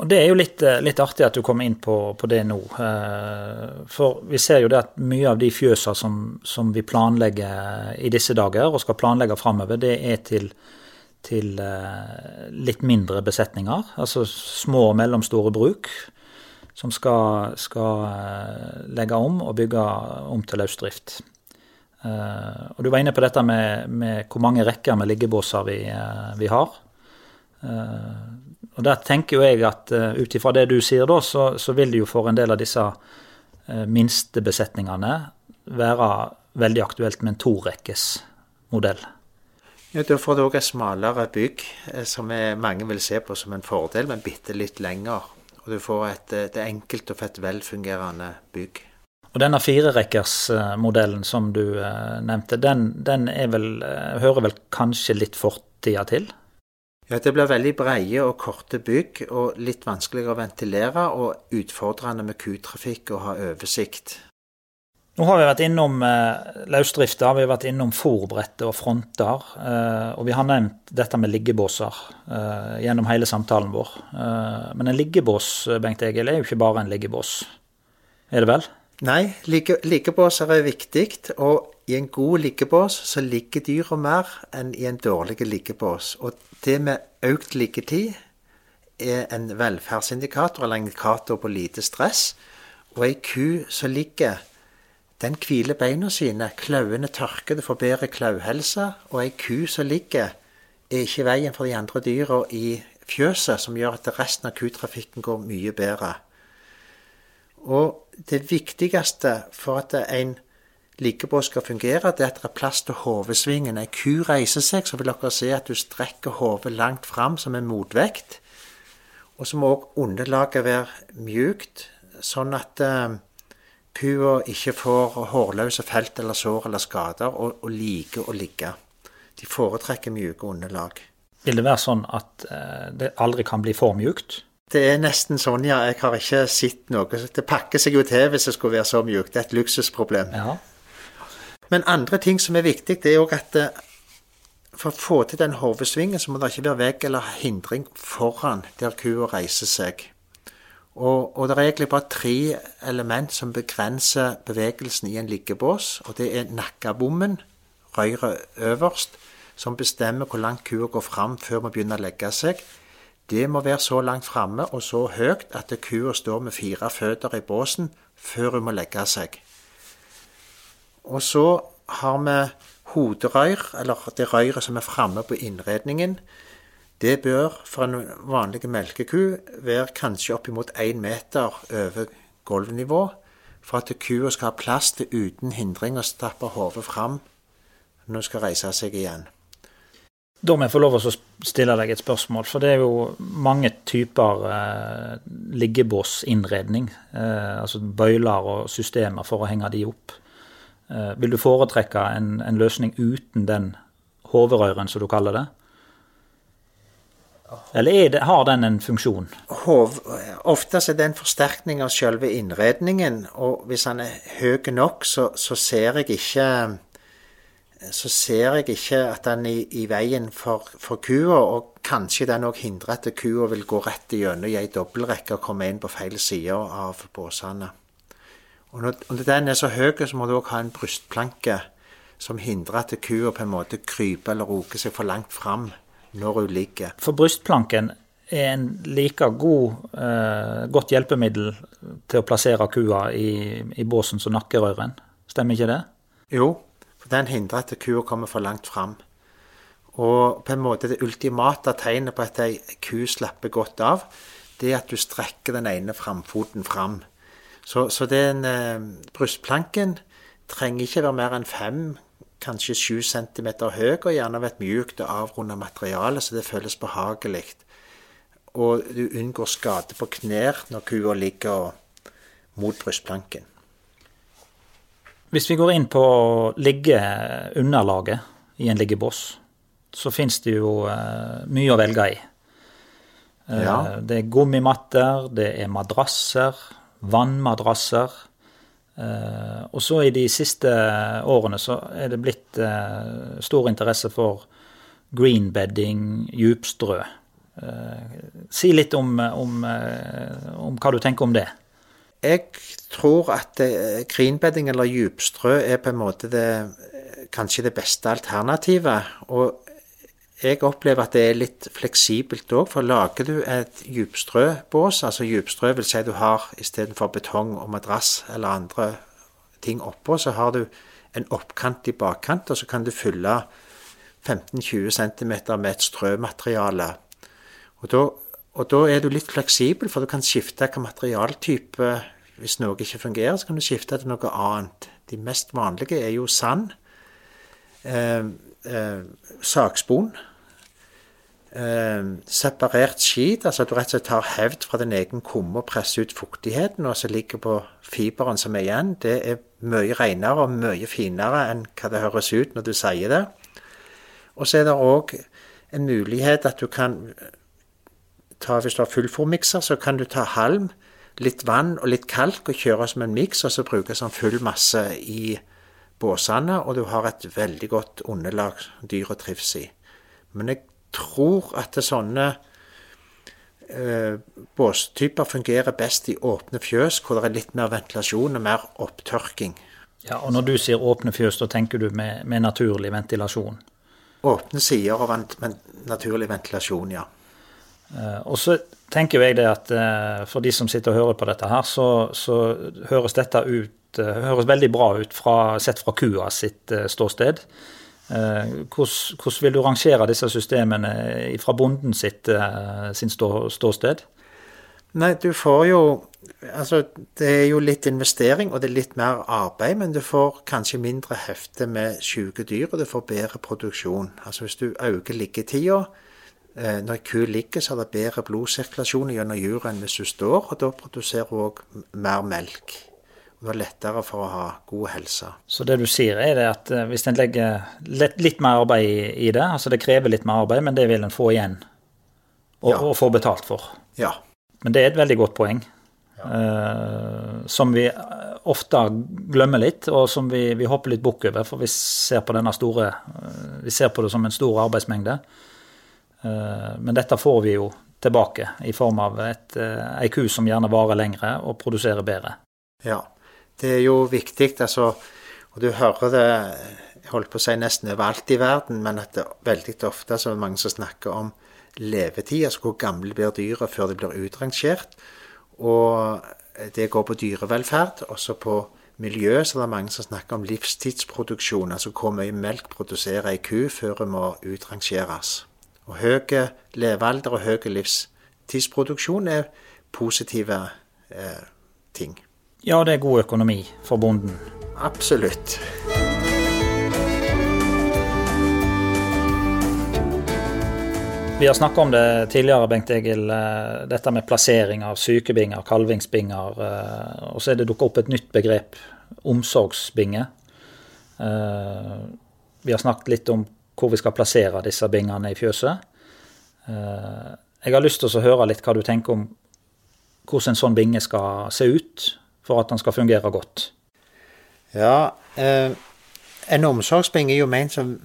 Og Det er jo litt, eh, litt artig at du kommer inn på, på, det nå. Eh, for vi ser jo det at mye av de fjøsa som, som vi planlegger i disse dager, og skal planlegge framover, det er til, til eh, litt mindre besetninger. Altså små og mellomstore bruk som skal, skal legge om og bygge om til løsdrift. Og Du var inne på dette med, med hvor mange rekker med liggebåser vi, vi har. Uh, og Der tenker jo jeg at uh, ut ifra det du sier, da, så, så, vil det jo for en del av disse minste besetningene være veldig aktuelt med en torekkes modell. Ja, Da får du òg et smalere bygg, som er, mange vil se på som en fordel, men bitte litt lenger. Og du får et, er enkelt og fett velfungerende bygg. Og denne firerekkersmodellen som du eh, nevnte, den, den vel, eh, hører vel kanskje litt fortida til? Ja, det blir veldig breie og korte bygg, og litt vanskeligere å ventilere, og utfordrende med kutrafikk og ha oversikt. Nå har vi vært innom eh, løsdrifta, vi har vært innom fòrbrettet og fronter. Eh, og vi har nevnt dette med liggebåser eh, gjennom hele samtalen vår. Eh, men en liggebås, Bengt Egil, er jo ikke bare en liggebås. Er det vel? Nei, like, ligggebåser er viktig. Og i en god liggebås så ligger dyra mer enn i en dårlig liggebås. Og det med økt liggetid er en velferdsindikator, eller en indikator på lite stress. Og ei ku som ligger, den hviler beina sine, klauene tørker, det får bedre klauhelse. Og ei ku som ligger, er ikke veien for de andre dyra i fjøset, som gjør at resten av kutrafikken går mye bedre. Og det viktigste for at en liggebås skal fungere, det er at det er plass til hodesvingen. En ku reiser seg, så vil dere se at du strekker hodet langt fram som en motvekt. Og så må òg underlaget være mjukt, sånn at uh, kua ikke får hårløse felt eller sår eller skader, og, og liker å ligge. De foretrekker mjuke underlag. Vil det være sånn at uh, det aldri kan bli for mjukt? Det er nesten sånn, ja. Jeg har ikke sett noe. Det pakker seg jo til hvis det skulle være så mjukt. Det er et luksusproblem. Ja. Men andre ting som er viktig, det er òg at eh, for å få til den hodesvingen, så må det ikke være vegg eller hindring foran der kua reiser seg. Og, og, det er egentlig bare tre element som begrenser bevegelsen i en liggebås. Og det er nakkebommen, røret øverst, som bestemmer hvor langt kua går fram før man begynner å legge seg. Det må være så langt framme og så høyt at kua står med fire føtter i båsen før hun må legge seg. Og så har vi hoderøyr, eller det røyret som er framme på innredningen. Det bør for en vanlig melkeku være kanskje oppimot én meter over gulvnivå, for at kua skal ha plass til uten hindring å stappe hodet fram når hun skal reise seg igjen. Da må jeg få lov å stille deg et spørsmål, for det er jo mange typer eh, liggebåsinnredning. Eh, altså bøyler og systemer for å henge de opp. Eh, vil du foretrekke en, en løsning uten den hoverøyren, som du kaller det? Eller det, har den en funksjon? Hov, ofte er det en forsterkning av selve innredningen, og hvis den er høy nok, så, så ser jeg ikke så ser jeg ikke at den er i, veien for, for kua, og kanskje den òg hindrer at kua vil gå rett gjennom i ei dobbeltrekke og komme inn på feil side av båsene. Og når, når, den er så høy, så må du òg ha en brystplanke som hindrer at kua på en måte kryper eller roker seg for langt fram når hun ligger. For brystplanken er en like god, eh, godt hjelpemiddel til å plassere kua i, i båsen som nakkerøren, stemmer ikke det? Jo, den hindrer at kua kommer for langt fram. Og på en måte det ultimate tegnet på at ei ku slapper godt av, det er at du strekker den ene framfoten fram. Så, så den eh, brystplanken trenger ikke være mer enn fem, kanskje sju centimeter høy, og gjerne være et mjukt og avrunda materiale, så det føles behagelig. Og du unngår skade på knær når kua ligger mot brystplanken. Hvis vi går inn på liggeunderlaget i en liggeboss, så finnes det jo uh, mye å velge i. Uh, ja. Det er gummimatter, det er madrasser, vannmadrasser. Uh, og så i de siste årene så er det blitt stor interesse for greenbedding, djupstrø. si litt om, om, om hva du tenker om det. Jeg tror at greenbedding eller djupstrø er på en måte det, kanskje det beste alternativet. Og jeg opplever at det er litt fleksibelt òg, for lager du et djupstrøbås, altså djupstrø vil si du har istedenfor betong og madrass eller andre ting oppå, så har du en oppkant i bakkant, og så kan du fylle 15-20 cm med et strømateriale. Og da og da er du litt fleksibel, for du kan skifte hva materialtype Hvis noe ikke fungerer, så kan du skifte til noe annet. De mest vanlige er jo sand, eh, eh, sakspon, eh, separert skit, altså at du rett og slett tar hevd fra din egen kumme og presser ut fuktigheten, og så ligger på fiberen som er igjen. Det er mye renere og mye finere enn hva det høres ut når du sier det. Og så er det òg en mulighet at du kan ta, Hvis du har fullformikser, så kan du ta halm, litt vann og litt kalk og kjøre som en miks, og så bruke som full masse i båsene, og du har et veldig godt underlag dyret trives i. Men jeg tror at sånne eh, båstyper fungerer best i åpne fjøs, hvor det er litt mer ventilasjon og mer opptørking. Ja, og Når du sier åpne fjøs, da tenker du med, med naturlig ventilasjon? Åpne sider og naturlig ventilasjon, ja. Eh, og så tenker jeg det at eh, for de som sitter og hører på dette her, så, så høres dette ut eh, høres veldig bra ut fra, sett fra kua sitt ståsted. Hvordan, vil du rangere disse systemene fra bonden sitt sin stå, ståsted? Nei, du får jo Altså, det er jo litt investering, og det er litt mer arbeid, men du får kanskje mindre hefte med syke dyr, og du får bedre produksjon. Altså hvis du øker liggetida, når ei ku ligger, så er det bedre blodsirkulasjon gjennom juret enn hvis hun står, og da produserer hun òg mer melk. Og det er lettere for å ha god helse. Så det du sier, er det at eh, hvis en legger litt mer arbeid i det, altså det krever litt mer arbeid, men det vil en få igjen og, ja. og få betalt for? Ja. Men det er et veldig godt poeng. Ja. Uh, som vi ofte glemmer litt, og som vi, vi hopper litt bukk over. For vi ser på denne store uh, Vi ser på det som en stor arbeidsmengde. Eh, men dette får vi jo tilbake i form av et, ei eh, ku som gjerne varer lengre og produserer bedre. Ja, det er jo viktig. altså, og Du hører det jeg holdt på å si nesten overalt i verden, men at det veldig ofte så er det mange som snakker om levetid, altså hvor gamle blir dyra før de blir utrangert. Og det går på dyrevelferd. Også på miljø så er det mange som snakker om livstidsproduksjon, altså hvor mye melk produserer ei ku før hun må utrangeres. Og høy levealder og høy livstidsproduksjon er positive eh, ting. Ja, det er god økonomi for bonden. Absolutt. Vi har snakka om det tidligere, Bengt Egil. eh, Dette med plassering av sykebinger, kalvingsbinger. eh, Og så er det dukka opp et nytt begrep, omsorgsbinge. Eh, Vi har snakket litt om hvor vi skal plassere disse bingene i fjøset. Eh, Jeg har lyst til å høre litt hva du tenker om hvordan en sånn binge skal se ut for at den skal fungere godt. Ja, eh, en omsorgsbinge er jo ment som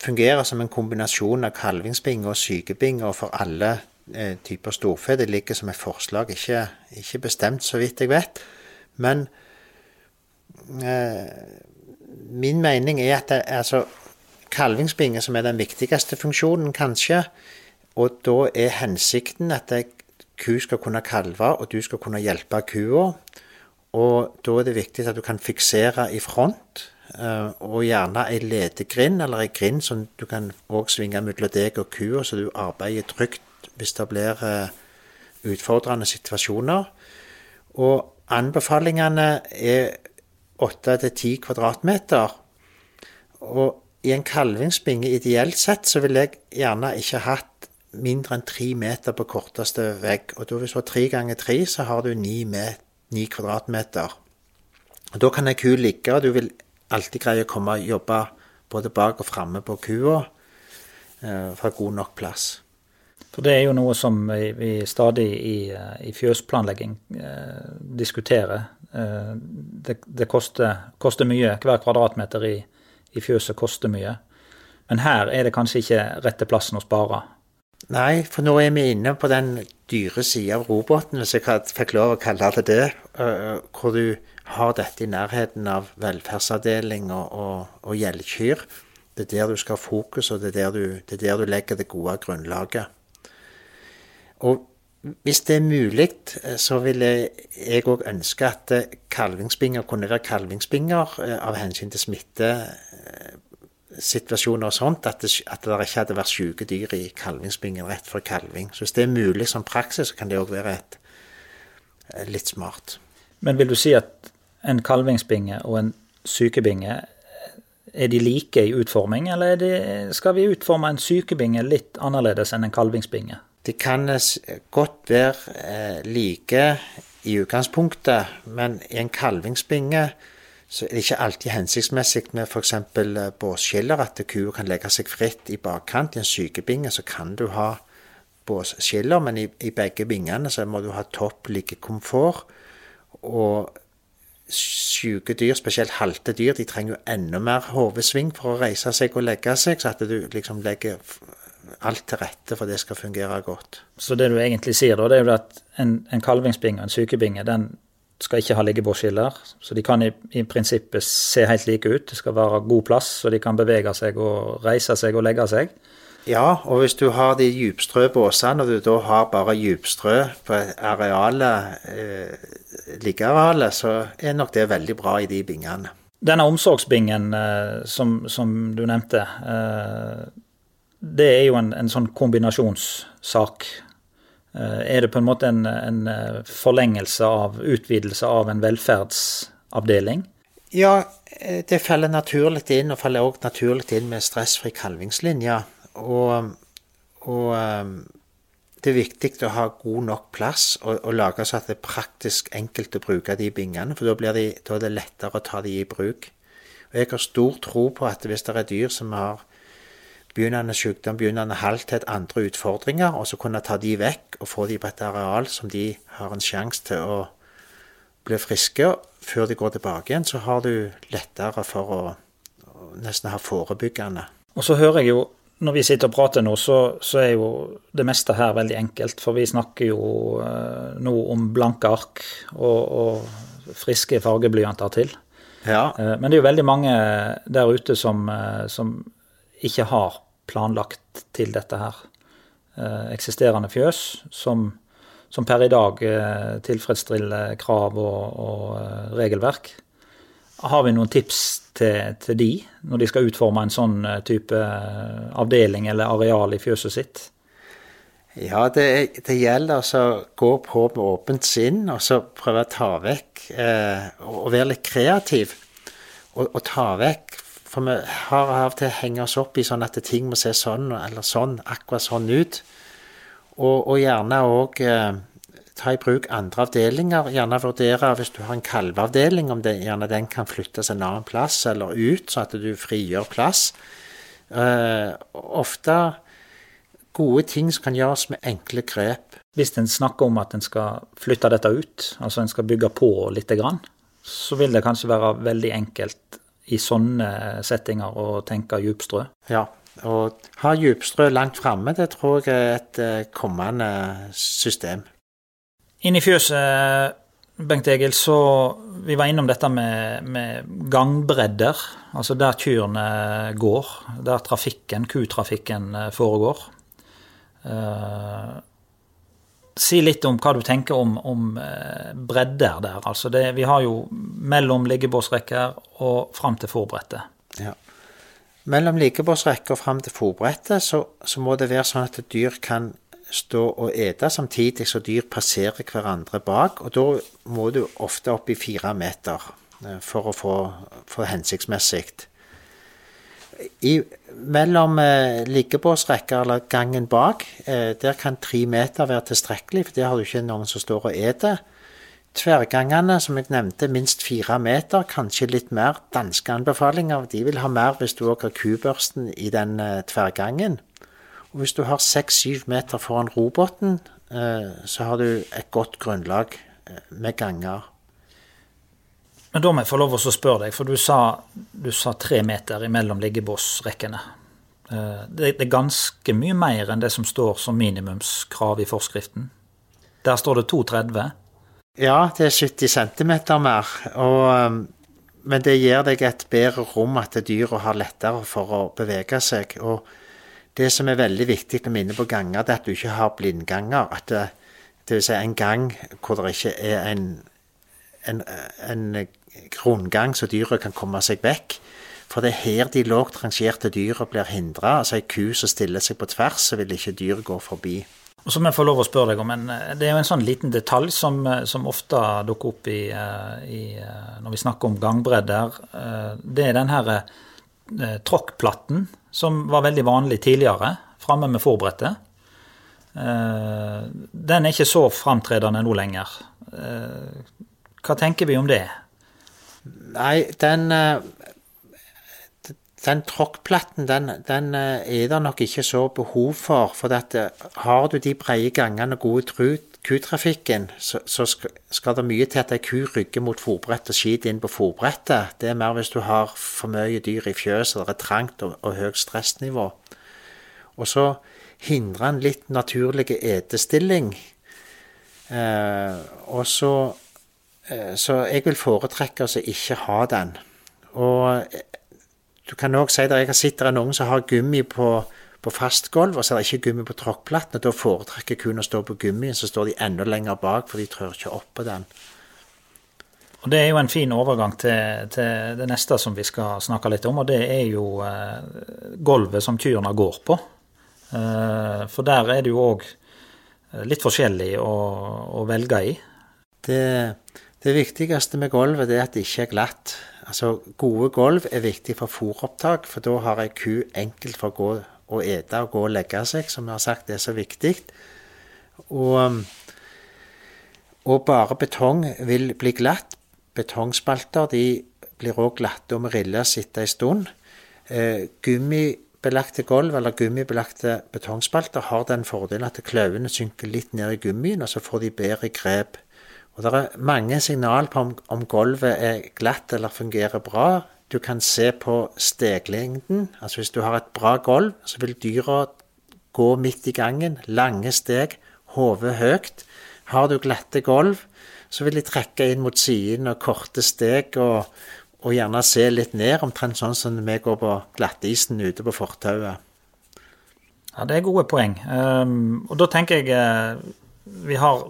fungerer som en kombinasjon av kalvingsbinge og sykebinge for alle eh, typer storfe. Det ligger som et forslag, ikke, ikke bestemt så vidt jeg vet. Men min mening er at det, altså, kalvingsbinge som er den viktigste funksjonen, kanskje, og da er hensikten at ku skal kunne kalve, og du skal kunne hjelpe kua. Og da er det viktig at du kan fiksere i front, eh, og gjerne ei ledegrind eller ei grind som du kan også svinge mellom deg og kua, så du arbeider trygt hvis det blir eh, utfordrende situasjoner. Og anbefalingene er 8-10 kvadratmeter. Og i en kalvingsbinge ideelt sett så ville jeg gjerne ikke hatt mindre enn tre meter på korteste vegg. Og da hvis du har tre ganger tre, så har du ni, ni kvadratmeter. Og da kan ei ku ligge, og du vil alltid greie å komme og jobbe både bak og framme på kua eh, for god nok plass. For det er jo noe som vi, stadig i, eh, i fjøsplanlegging eh, diskuterer. Eh, det det koster, koster mye. Hver kvadratmeter i, i fjøset koster mye. Men her er det kanskje ikke rette plassen å spare. Nei, for nå er vi inne på den dyre sida av roboten, hvis jeg fikk lov å kalle det det. Hvor du har dette i nærheten av velferdsavdeling og, og, og gjeldkyr. Det er der du skal ha fokus, og det er der du, det er der du legger det gode grunnlaget. Og hvis det er mulig, eh, så ville jeg òg ønske at eh, kalvingsbinger kunne være kalvingsbinger eh, av hensyn til smittesituasjoner og sånt. At det, at det ikke hadde vært syke dyr i kalvingsbingen rett før kalving. Så hvis det er mulig som praksis, så kan det òg være et, litt smart. Men vil du si at en kalvingsbinge og en sykebinge, er de like i utforming, eller er de, skal vi utforme en sykebinge litt annerledes enn en kalvingsbinge? Det kan eh, godt være eh, like i utgangspunktet, men i en kalvingsbinge så er det ikke alltid hensiktsmessig med f.eks. båsskiller, at kua kan legge seg fritt i bakkant. I en sykebinge så kan du ha båsskiller, men i, i begge bingene så må du ha topp liggekomfort. Og syke dyr, spesielt halte dyr, de trenger jo enda mer hodesving for å reise seg og legge seg, så at du liksom legger alt til rette for det skal fungere godt. Så det du egentlig sier da, det er jo at en, en kalvingsbinge og en sykebinge, den skal ikke ha liggebordskiller, Så de kan i, i prinsippet se helt like ut. Det skal være god plass, så de kan bevege seg og reise seg og legge seg. Ja, og hvis du har de djupstrø båsene, og du da har bare djupstrø på arealet, eh, liggearealet, så er nok det veldig bra i de bingene. Denne omsorgsbingen eh, som, som du nevnte, eh, det er jo en, en sånn kombinasjonssak. Eh, er det på en måte en, en eh, forlengelse av utvidelse av en velferdsavdeling? Ja, eh, det faller naturlig inn, og faller også naturlig inn med stressfri kalvingslinje. Og, og det er viktig å ha god nok plass og, og lage så at det er praktisk enkelt å bruke de bingene, for da, de, da er det lettere å ta de i bruk. Og jeg har stor tro på at hvis det er dyr som har begynnende sykdom, begynnende halthet, andre utfordringer, og så kunne ta de vekk og få de på et areal som de har en sjanse til å bli friske før de går tilbake igjen, så har du lettere for å, nesten ha forebyggende. Og så hører jeg jo, når vi sitter og prater nå, så, så er jo det meste her veldig enkelt. For vi snakker jo eh, nå om blanke ark og, og friske fargeblyanter til. Ja, Eh, Men det er jo veldig mange der ute som, eh, som ikke har planlagt til dette her. Eh, Eksisterende fjøs som, som per i dag eh, tilfredsstiller krav og, og eh, regelverk. Har vi noen tips til, til de når de skal utforme en sånn type avdeling eller areal i fjøset sitt? ja det, det gjelder altså å gå på med åpent sinn og så prøve å ta vekk eh, og og være litt kreativ. Og, og ta vekk For vi har av og til hengt oss opp i sånn at ting må se sånn eller sånn, akkurat sånn ut. Og, og gjerne òg eh, ta i bruk andre avdelinger. Gjerne vurdere, hvis du har en kalveavdeling, om det, gjerne den kan flyttes en annen plass eller ut, sånn at du frigjør plass. Eh, ofte gode ting som kan gjøres med enkle grep. Hvis en snakker om at en skal flytte dette ut, altså en skal bygge på grann, så vil det kanskje være veldig enkelt i sånne settinger å tenke djupstrø. Ja, og ha djupstrø langt framme, det tror jeg er et eh, kommende system. Inn i fjøset, Bengt Egil, så vi var innom dette med, med gangbredder. Altså der kyrne går, der trafikken, kutrafikken, eh, foregår. Uh, si litt om hva du tenker om, om bredder der. Altså det, vi har jo mellom liggebåsrekker og fram til forbrettet. Ja. Mellom liggebåsrekker og fram til forbrettet så, så, må det være sånn at dyr kan stå og ete samtidig så dyr passerer hverandre bak. Og da må du ofte opp i fire meter eh, for å få, få hensiktsmessig. I, mellom eh, liggebåsrekker eller gangen bak, eh, der kan tre meter være tilstrekkelig, for der har du ikke noen som står og eter. Tverrgangene, som jeg nevnte, minst fire meter, kanskje litt mer. Danske anbefalinger de vil ha mer hvis du òg har kubørsten i den eh, tverrgangen. Og hvis du har seks-syv meter foran roboten, eh, så har du et godt grunnlag eh, med ganger. Men da må jeg få lov å spørre deg, for du sa, du sa tre meter imellom liggebåsrekkene. Eh, det er ganske mye mer enn det som står som minimumskrav i forskriften. Der står det 2,30. Ja, det er 70 cm mer. Og, men det gir deg et bedre rom at dyra har lettere for å bevege seg. Og det som er veldig viktig når vi er inne på ganger, det er at du ikke har blindganger. At det, det vil si en gang hvor det ikke er en, en, en rundgang så dyret kan komme seg vekk. For det er her de lågt rangerte dyra blir hindra. Altså ei ku som stiller seg på tvers, så vil ikke dyr gå forbi. Og så må jeg få lov å spørre deg om, en, Det er jo en sånn liten detalj som, som ofte dukker opp i, eh, i, eh, når vi snakker om gangbredder. Eh, det er den her tråkkplatten som var veldig vanlig tidligere, framme med forbrettet. Eh, den er ikke så framtredende nå lenger. Eh, hva tenker vi om det? Nei, den eh, den tråkkplatten den, den, er det nok ikke så behov for. For dette, har du de brede gangene og gode kutrafikken, så, så, skal det mye til at ei ku rygger mot fòrbrettet og skiter inn på fòrbrettet. Det er mer hvis du har for mye dyr i fjøset, det er trangt og, og høyt stressnivå. Og så hindrer en litt naturlig etestilling. Eh, og så eh, Så jeg vil foretrekke å ikke ha den. Og eh, du kan òg si at jeg har sett noen som har gummi på på fastgulv, og så er det ikke gummi på tråkkplatten. Da foretrekker kun å stå på gummien, så står de enda lenger bak, for de trør ikke opp på den. Og Det er jo en fin overgang til, til, det neste som vi skal snakke litt om, og det er jo eh, gulvet som kyrne går på. Eh, for der er det jo òg eh, litt forskjellig å, å velge i. Det, det, viktigste med gulvet er at det ikke er glatt. Altså, Gode gulv er viktig for fôropptak, for da har ei ku enkelt for å gå og ete og gå og legge seg, som vi har sagt er så viktig. Og, um, og bare betong vil bli glatt. Betongspalter de blir òg glatte og med riller sitte en stund. Eh, gummibelagte gulv eller gummibelagte betongspalter har den fordelen at klauvene synker litt ned i gummien, og så får de bedre grep. Og Det er mange signal på om, om gulvet er glatt eller fungerer bra. Du kan se på steglengden. Altså Hvis du har et bra gulv, så vil dyra gå midt i gangen. Lange steg, hodet høyt. Har du glatte gulv, så vil de trekke inn mot siden og korte steg og, og, gjerne se litt ned, omtrent sånn som vi går på glattisen ute på fortauet. Ja, det er gode poeng. Um, og da tenker jeg uh, Vi har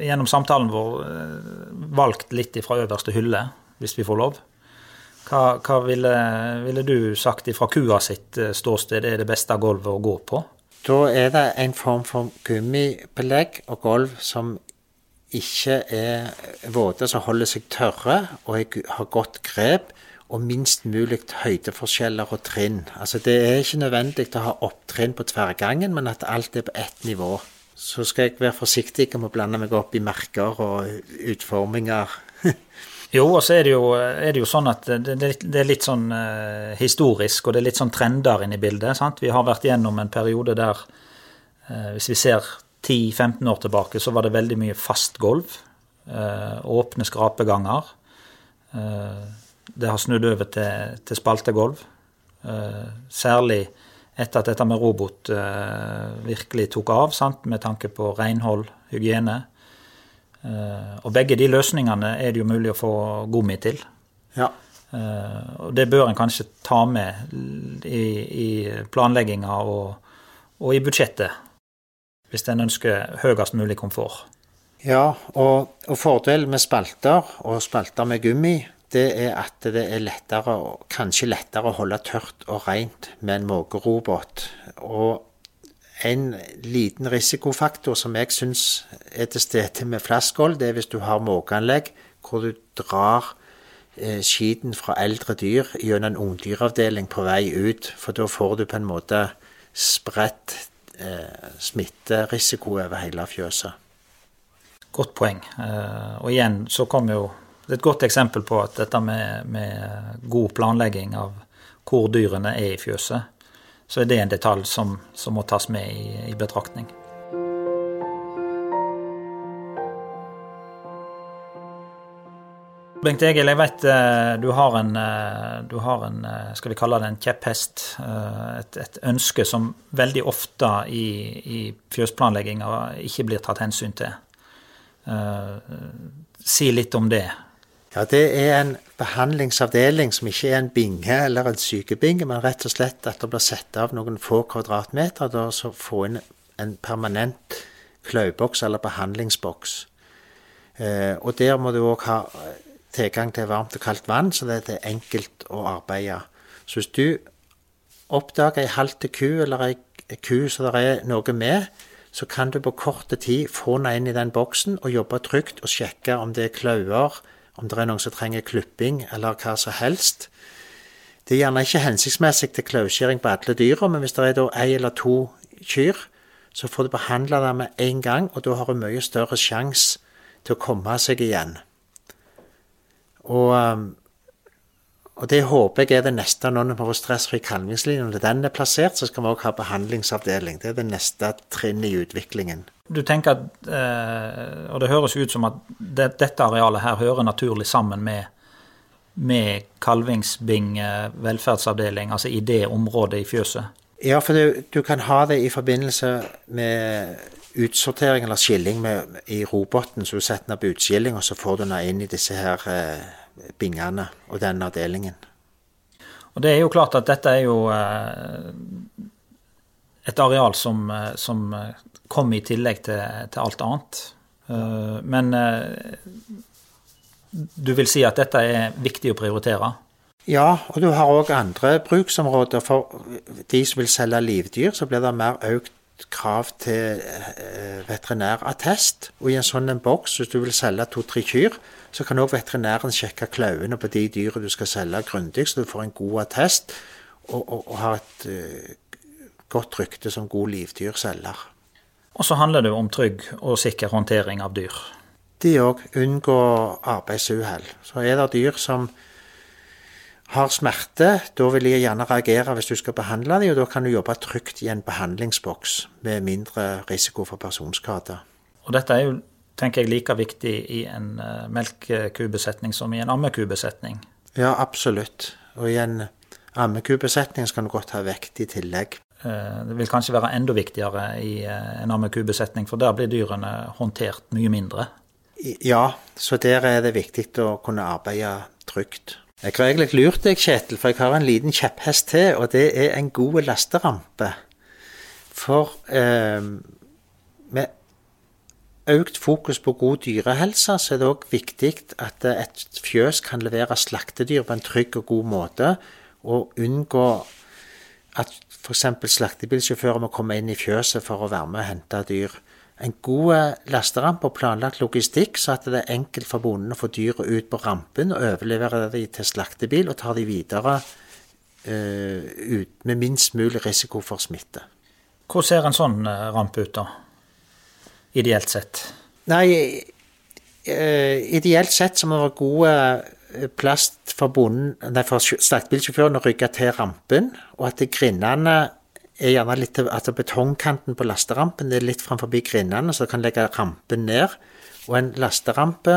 gjennom samtalen vår uh, valgt litt ifra øverste hylle, hvis vi får lov. Hva, hva ville, ville, du sagt fra kua sitt eh, ståsted er det beste gulvet å gå på? Da er det en form for gummibelegg og gulv som ikke er våte, som holder seg tørre og har godt grep. og minst mulig høydeforskjeller og trinn. Altså Det er ikke nødvendig å ha opptrinn på tverrgangen, men at alt er på ett nivå. Så skal jeg være forsiktig med å blande meg opp i merker og utforminger. jo, og så er det jo, er det jo sånn at det, det, er litt sånn uh, historisk, og det er litt sånn trender inne i bildet. sant? Vi har vært gjennom en periode der, uh, hvis vi ser 10-15 år tilbake, så var det veldig mye fast gulv. Uh, åpne skrapeganger. Det har snudd over til, til spaltegulv. Uh, særlig etter at dette med robot uh, virkelig tok av, sant? med tanke på renhold, hygiene. Uh, og begge de løsningene er det jo mulig å få gummi til. Ja. og det bør en kanskje ta med i, i planlegginga og, og, i budsjettet, hvis en ønsker høyest mulig komfort. Ja, og, og fordelen med spalter, og spalter med gummi, det er at det er lettere, kanskje lettere å holde tørt og rent med en måkerobot. Og en liten risikofaktor som jeg syns er til stede med flaskhold, det er hvis du har måkeanlegg hvor du drar eh, skiten fra eldre dyr gjennom en ungdyravdeling på vei ut. For da får du på en måte spredt eh, smitterisiko over hele fjøset. Godt poeng. Eh, og igjen så kommer jo det er et godt eksempel på at dette med, med god planlegging av hvor dyrene er i fjøset, så er det en detalj som, som må tas med i, i betraktning. Bengt Egil, jeg vet eh, du har en, eh, du har en eh, skal vi kalle det en kjepphest. Et, et ønske som veldig ofte i, i fjøsplanlegginga ikke blir tatt hensyn til. Si litt om det. Ja, Det er en behandlingsavdeling som ikke er en binge eller en sykebinge, men rett og slett at det blir satt av noen få kvadratmeter og så få inn en permanent kløyboks eller behandlingsboks. Eh, og der må du òg ha tilgang til varmt og kaldt vann, så det er enkelt å arbeide. Så hvis du oppdager ei halvt ku eller ei ku som det er noe med, så kan du på kort tid få den inn i den boksen og jobbe trygt og sjekke om det er klauer om det er noen som trenger klipping eller hva som helst. Det er gjerne ikke hensiktsmessig til klauskjæring på alle dyra, men hvis det er da ei eller to kyr, så får du behandla det med en gang, og da har du mye større sjanse til å komme seg igjen. Og, um, og det håper jeg er det neste når vi får stressfri kalvingslinje. Når den er plassert, så skal vi òg ha behandlingsavdeling. Det er det neste trinnet i utviklingen du tenker at eh, Og det høres ut som at dette arealet her hører naturlig sammen med, med kalvingsbing velferdsavdeling, altså i det området i fjøset? Ja, for du, du kan ha det i forbindelse med utsortering eller skilling med, i roboten. Så du setter den opp utskilling, og så får du den inn i disse her eh, bingene og den avdelingen. Og det er jo klart at dette er jo eh, et areal som, eh, som kom i tillegg til, til alt annet. Eh, men eh, du vil si at dette er viktig å prioritere? Ja, og du har òg andre bruksområder. For de som vil selge livdyr, så blir det mer økt krav til eh, veterinærattest. Og i en sånn en boks, hvis du vil selge to-tre kyr, så kan òg veterinæren sjekke klauvene på de dyra du skal selge grundig, så du får en god attest og, og, og har et uh, godt rykte som god livdyrselger. Og så handler det om trygg og sikker håndtering av dyr. De òg Unngå arbeidsuhell. Så er det dyr som har smerte, da vil jeg gjerne reagere hvis du skal behandle dem, og da kan du jobbe trygt i en behandlingsboks med mindre risiko for personskade. Og dette er jo, tenker jeg, like viktig i en uh, melkekubesetning som i en ammekubesetning. Ja, absolutt. Og i en ammekubesetning skal du godt ha vekt i tillegg. Eh, det vil kanskje være enda viktigere i eh, en ammekubesetning, for der blir dyrene håndtert mye mindre. Ja, så der er det viktig å kunne arbeide trygt. Jeg har egentlig lurt deg, Kjetil, for jeg har en liten kjepphest til, og det er en god lasterampe. For eh, økt fokus på god dyrehelse, så er det òg viktig at et fjøs kan levere slaktedyr på en trygg og god måte, og unngå at f.eks. slaktebilsjåfører må komme inn i fjøset for å være med og hente dyr. en god lasteramp og planlagt logistikk, så at det er enkelt for bonden å få dyret ut på rampen og overlevere de til slaktebil og ta de videre uh, ut med minst mulig risiko for smitte. Hvordan ser en sånn uh, rampe ut, da? Ideelt sett? Nei, uh, ideelt sett så må det være god plass for for slaktebilsjåføren å rygge til rampen, og at grindene er gjerne litt at betongkanten på lasterampen er litt framfor grindene, så du kan legge rampen ned. Og en lasterampe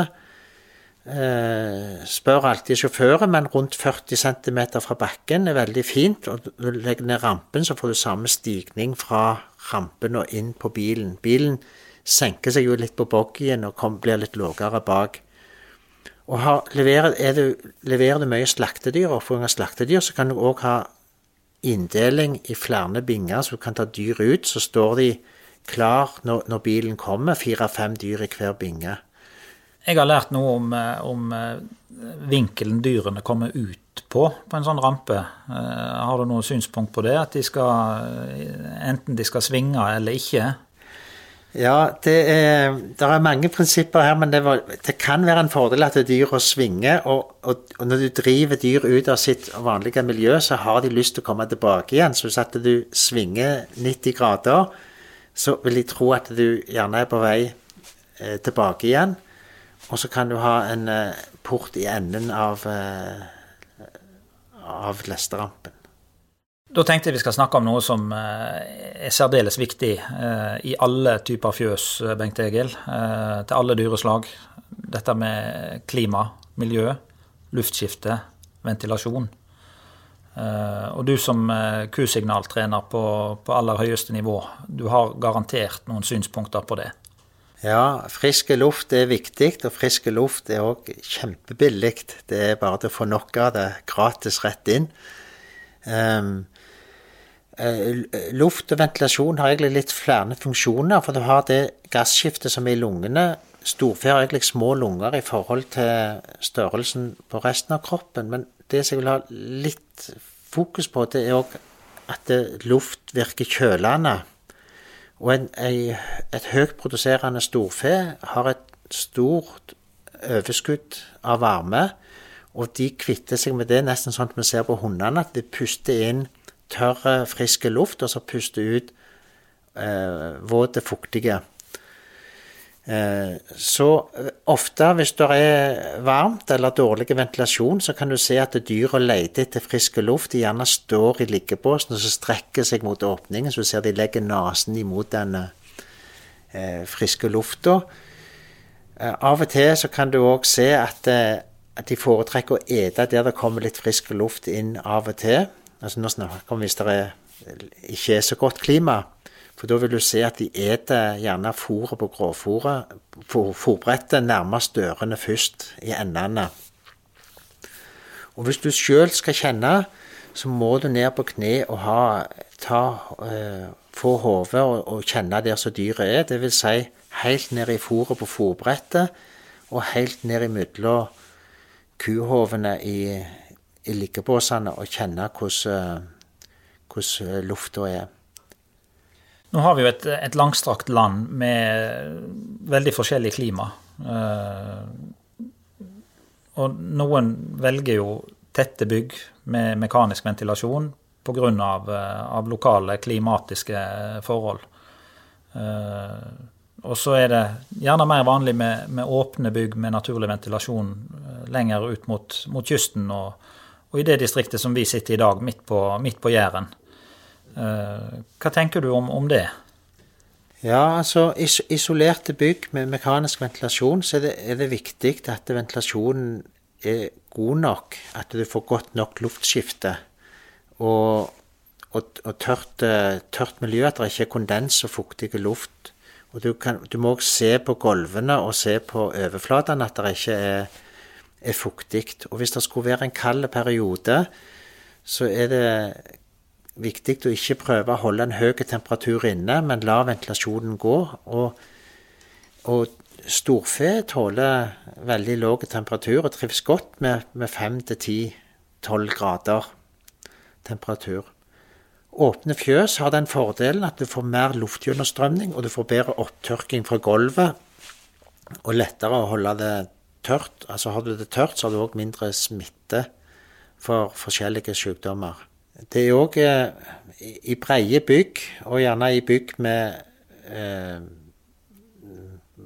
eh, spør alltid sjåføren, men rundt 40 cm fra bakken er veldig fint. Og du legger ned rampen, så får du samme stigning fra rampen og inn på bilen. Bilen senker seg jo litt på boggien og kom, blir litt lavere bak. Og har, leverer, du, leverer, du, mye slaktedyr, oppfølging av slaktedyr, så kan du òg ha inndeling i flere binger, så du kan ta dyr ut. Så står de klar når, når bilen kommer, fire-fem dyr i hver binge. Jeg har lært noe om, eh, om eh, vinkelen dyrene kommer ut på på en sånn rampe. Eh, har du noe synspunkt på det? At de skal, enten de skal svinge eller ikke? Ja, det er, det er mange prinsipper her, men det, var, det, kan være en fordel at dyra svinger. Og, og, og, når du driver dyr ut av sitt vanlige miljø, så har de lyst til å komme tilbake igjen. Så hvis at du svinger 90 grader, så vil de tro at du gjerne er på vei eh, tilbake igjen. Og så kan du ha en eh, port i enden av, eh, av lesterampen. Da tenkte jeg vi skal snakke om noe som eh, er særdeles viktig eh, i alle typer fjøs, eh, Bengt Egil. Til alle dyreslag. Dette med klima, miljø, luftskifte, ventilasjon. Og du som kusignaltrener på, på aller høyeste nivå, du har garantert noen synspunkter på det? Ja, frisk luft er viktig, og frisk luft er òg kjempebillig. Det er bare til å få nok av det gratis rett inn. Um, luft og ventilasjon har egentlig litt flere funksjoner. For du har det gasskiftet som er i lungene. Storfe har egentlig små lunger i forhold til størrelsen på resten av kroppen. Men det som jeg vil ha litt fokus på, det er òg at luft virker kjølende. Og en, ei, et høyt produserende storfe har et stort overskudd av varme. Og de kvitter seg med det nesten sånn at vi ser på hundene, at de puster inn tørr, frisk luft, og så puste ut eh, våte, fuktige. Eh, så eh, ofte hvis det er varmt eller dårlig ventilasjon, så kan du se at dyra leter etter frisk luft. De gjerne står i liggebåsen og så strekker seg mot åpningen, så du ser de legger nesen imot den eh, friske lufta. Eh, av og til så kan du òg se at, eh, at de foretrekker å ete der det kommer litt frisk luft inn av og til. Altså Nå snakker vi om hvis det er, ikke er så godt klima. For da vil du se at de eter gjerne fôret på grovfôret, fòrbrettet nærmest dørene først, i endene. Og hvis du sjøl skal kjenne, så må du ned på kne og ha, ta, eh, få hodet og, og, kjenne der som dyret er. Vil si helt ned i fòret på fòrbrettet og helt ned imellom kuhovene i, i liggebåsene og kjenne hvordan, hvordan lufta er. Nå har vi jo et, et, langstrakt land med veldig forskjellig klima. Uh, og noen velger jo tette bygg med mekanisk ventilasjon pga. Av, eh, av lokale klimatiske forhold. Og så er det gjerne mer vanlig med, med, åpne bygg med naturlig ventilasjon lenger ut mot, mot kysten og, og i det distriktet som vi sitter i dag, midt på, midt på Jæren. Eh, hva tenker du om, om, det? Ja, altså Isolerte bygg med mekanisk ventilasjon, så er det, er det viktig at ventilasjonen er god nok. At du får godt nok luftskifte. Og, og, og tørt, tørt, miljø, at det ikke er kondens og fuktig luft. Og du, kan, du må også se på gulvene og se på overflatene at det ikke er er fuktig. Og hvis det skulle være en kald periode, så er det viktig å ikke prøve å holde en høy temperatur inne, men la ventilasjonen gå. Og, og storfe tåler veldig lav temperatur og trives godt med, med 5-10-12 grader temperatur. Åpne fjøs har den fordelen at du får mer luftgjennomstrømning, og du får bedre opptørking fra gulvet, og lettere å holde det tørt. Altså Har du det tørt, så har du òg mindre smitte for forskjellige sykdommer. Det er òg eh, i breie bygg, og gjerne i bygg med eh,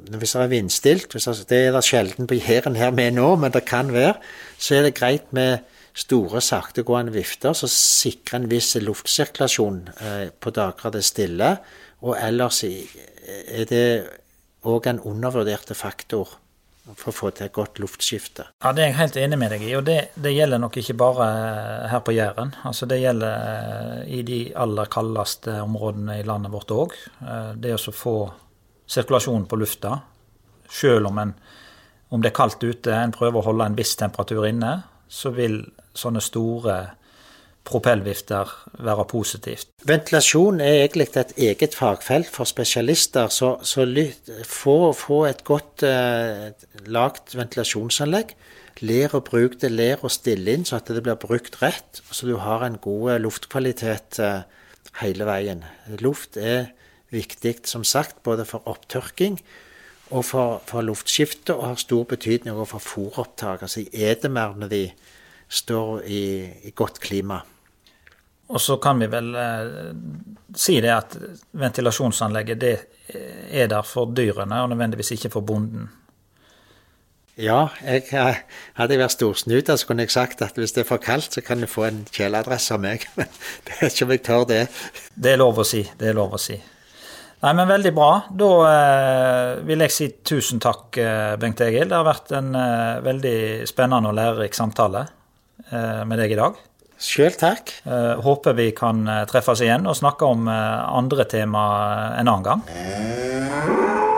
Hvis det er vindstilt, det er det sjelden på Jæren her med nå, men det kan være, så er det greit med store, saktegående vifter som sikrer en viss luftsirkulasjon eh, på dager det er stille. Og ellers er det òg en undervurderte faktor for å få til et godt luftskifte. Ja, Det er jeg helt enig med deg i, og det, det gjelder nok ikke bare her på Jæren. Altså Det gjelder eh, i de aller kaldeste områdene i landet vårt òg. Eh, det å få sirkulasjon på lufta, sjøl om, om det er kaldt ute, en prøver å holde en viss temperatur inne, så vil sånne store propellvifter være positivt. Ventilasjon er egentlig et eget fagfelt for spesialister. Så, så få, få, et godt eh, lagt ventilasjonsanlegg. Lær å bruke det, lær å stille inn så at det blir brukt rett, så du har en god luftkvalitet eh, hele veien. Luft er viktig, som sagt, både for opptørking og for, for luftskifte, og har stor betydning for fôropptak. Altså i når de står i, i godt klima. Og så kan vi vel eh, si det at ventilasjonsanlegget det er der for dyrene, og nødvendigvis ikke for bonden. Ja, jeg, hadde jeg vært storsnuta, så kunne jeg sagt at hvis det er for kaldt, så kan du få en kjeleadresse av meg. Men det er ikke om jeg tør det. Det er lov å si. Det er lov å si. Nei, men veldig bra. Da eh, vil jeg si tusen takk, eh, Bengt Egil. Det har vært en eh, veldig spennende og lærerik samtale eh, med deg i dag. Sjøl takk. Uh, håper vi kan uh, treffes igjen og snakke om uh, andre tema en annen gang.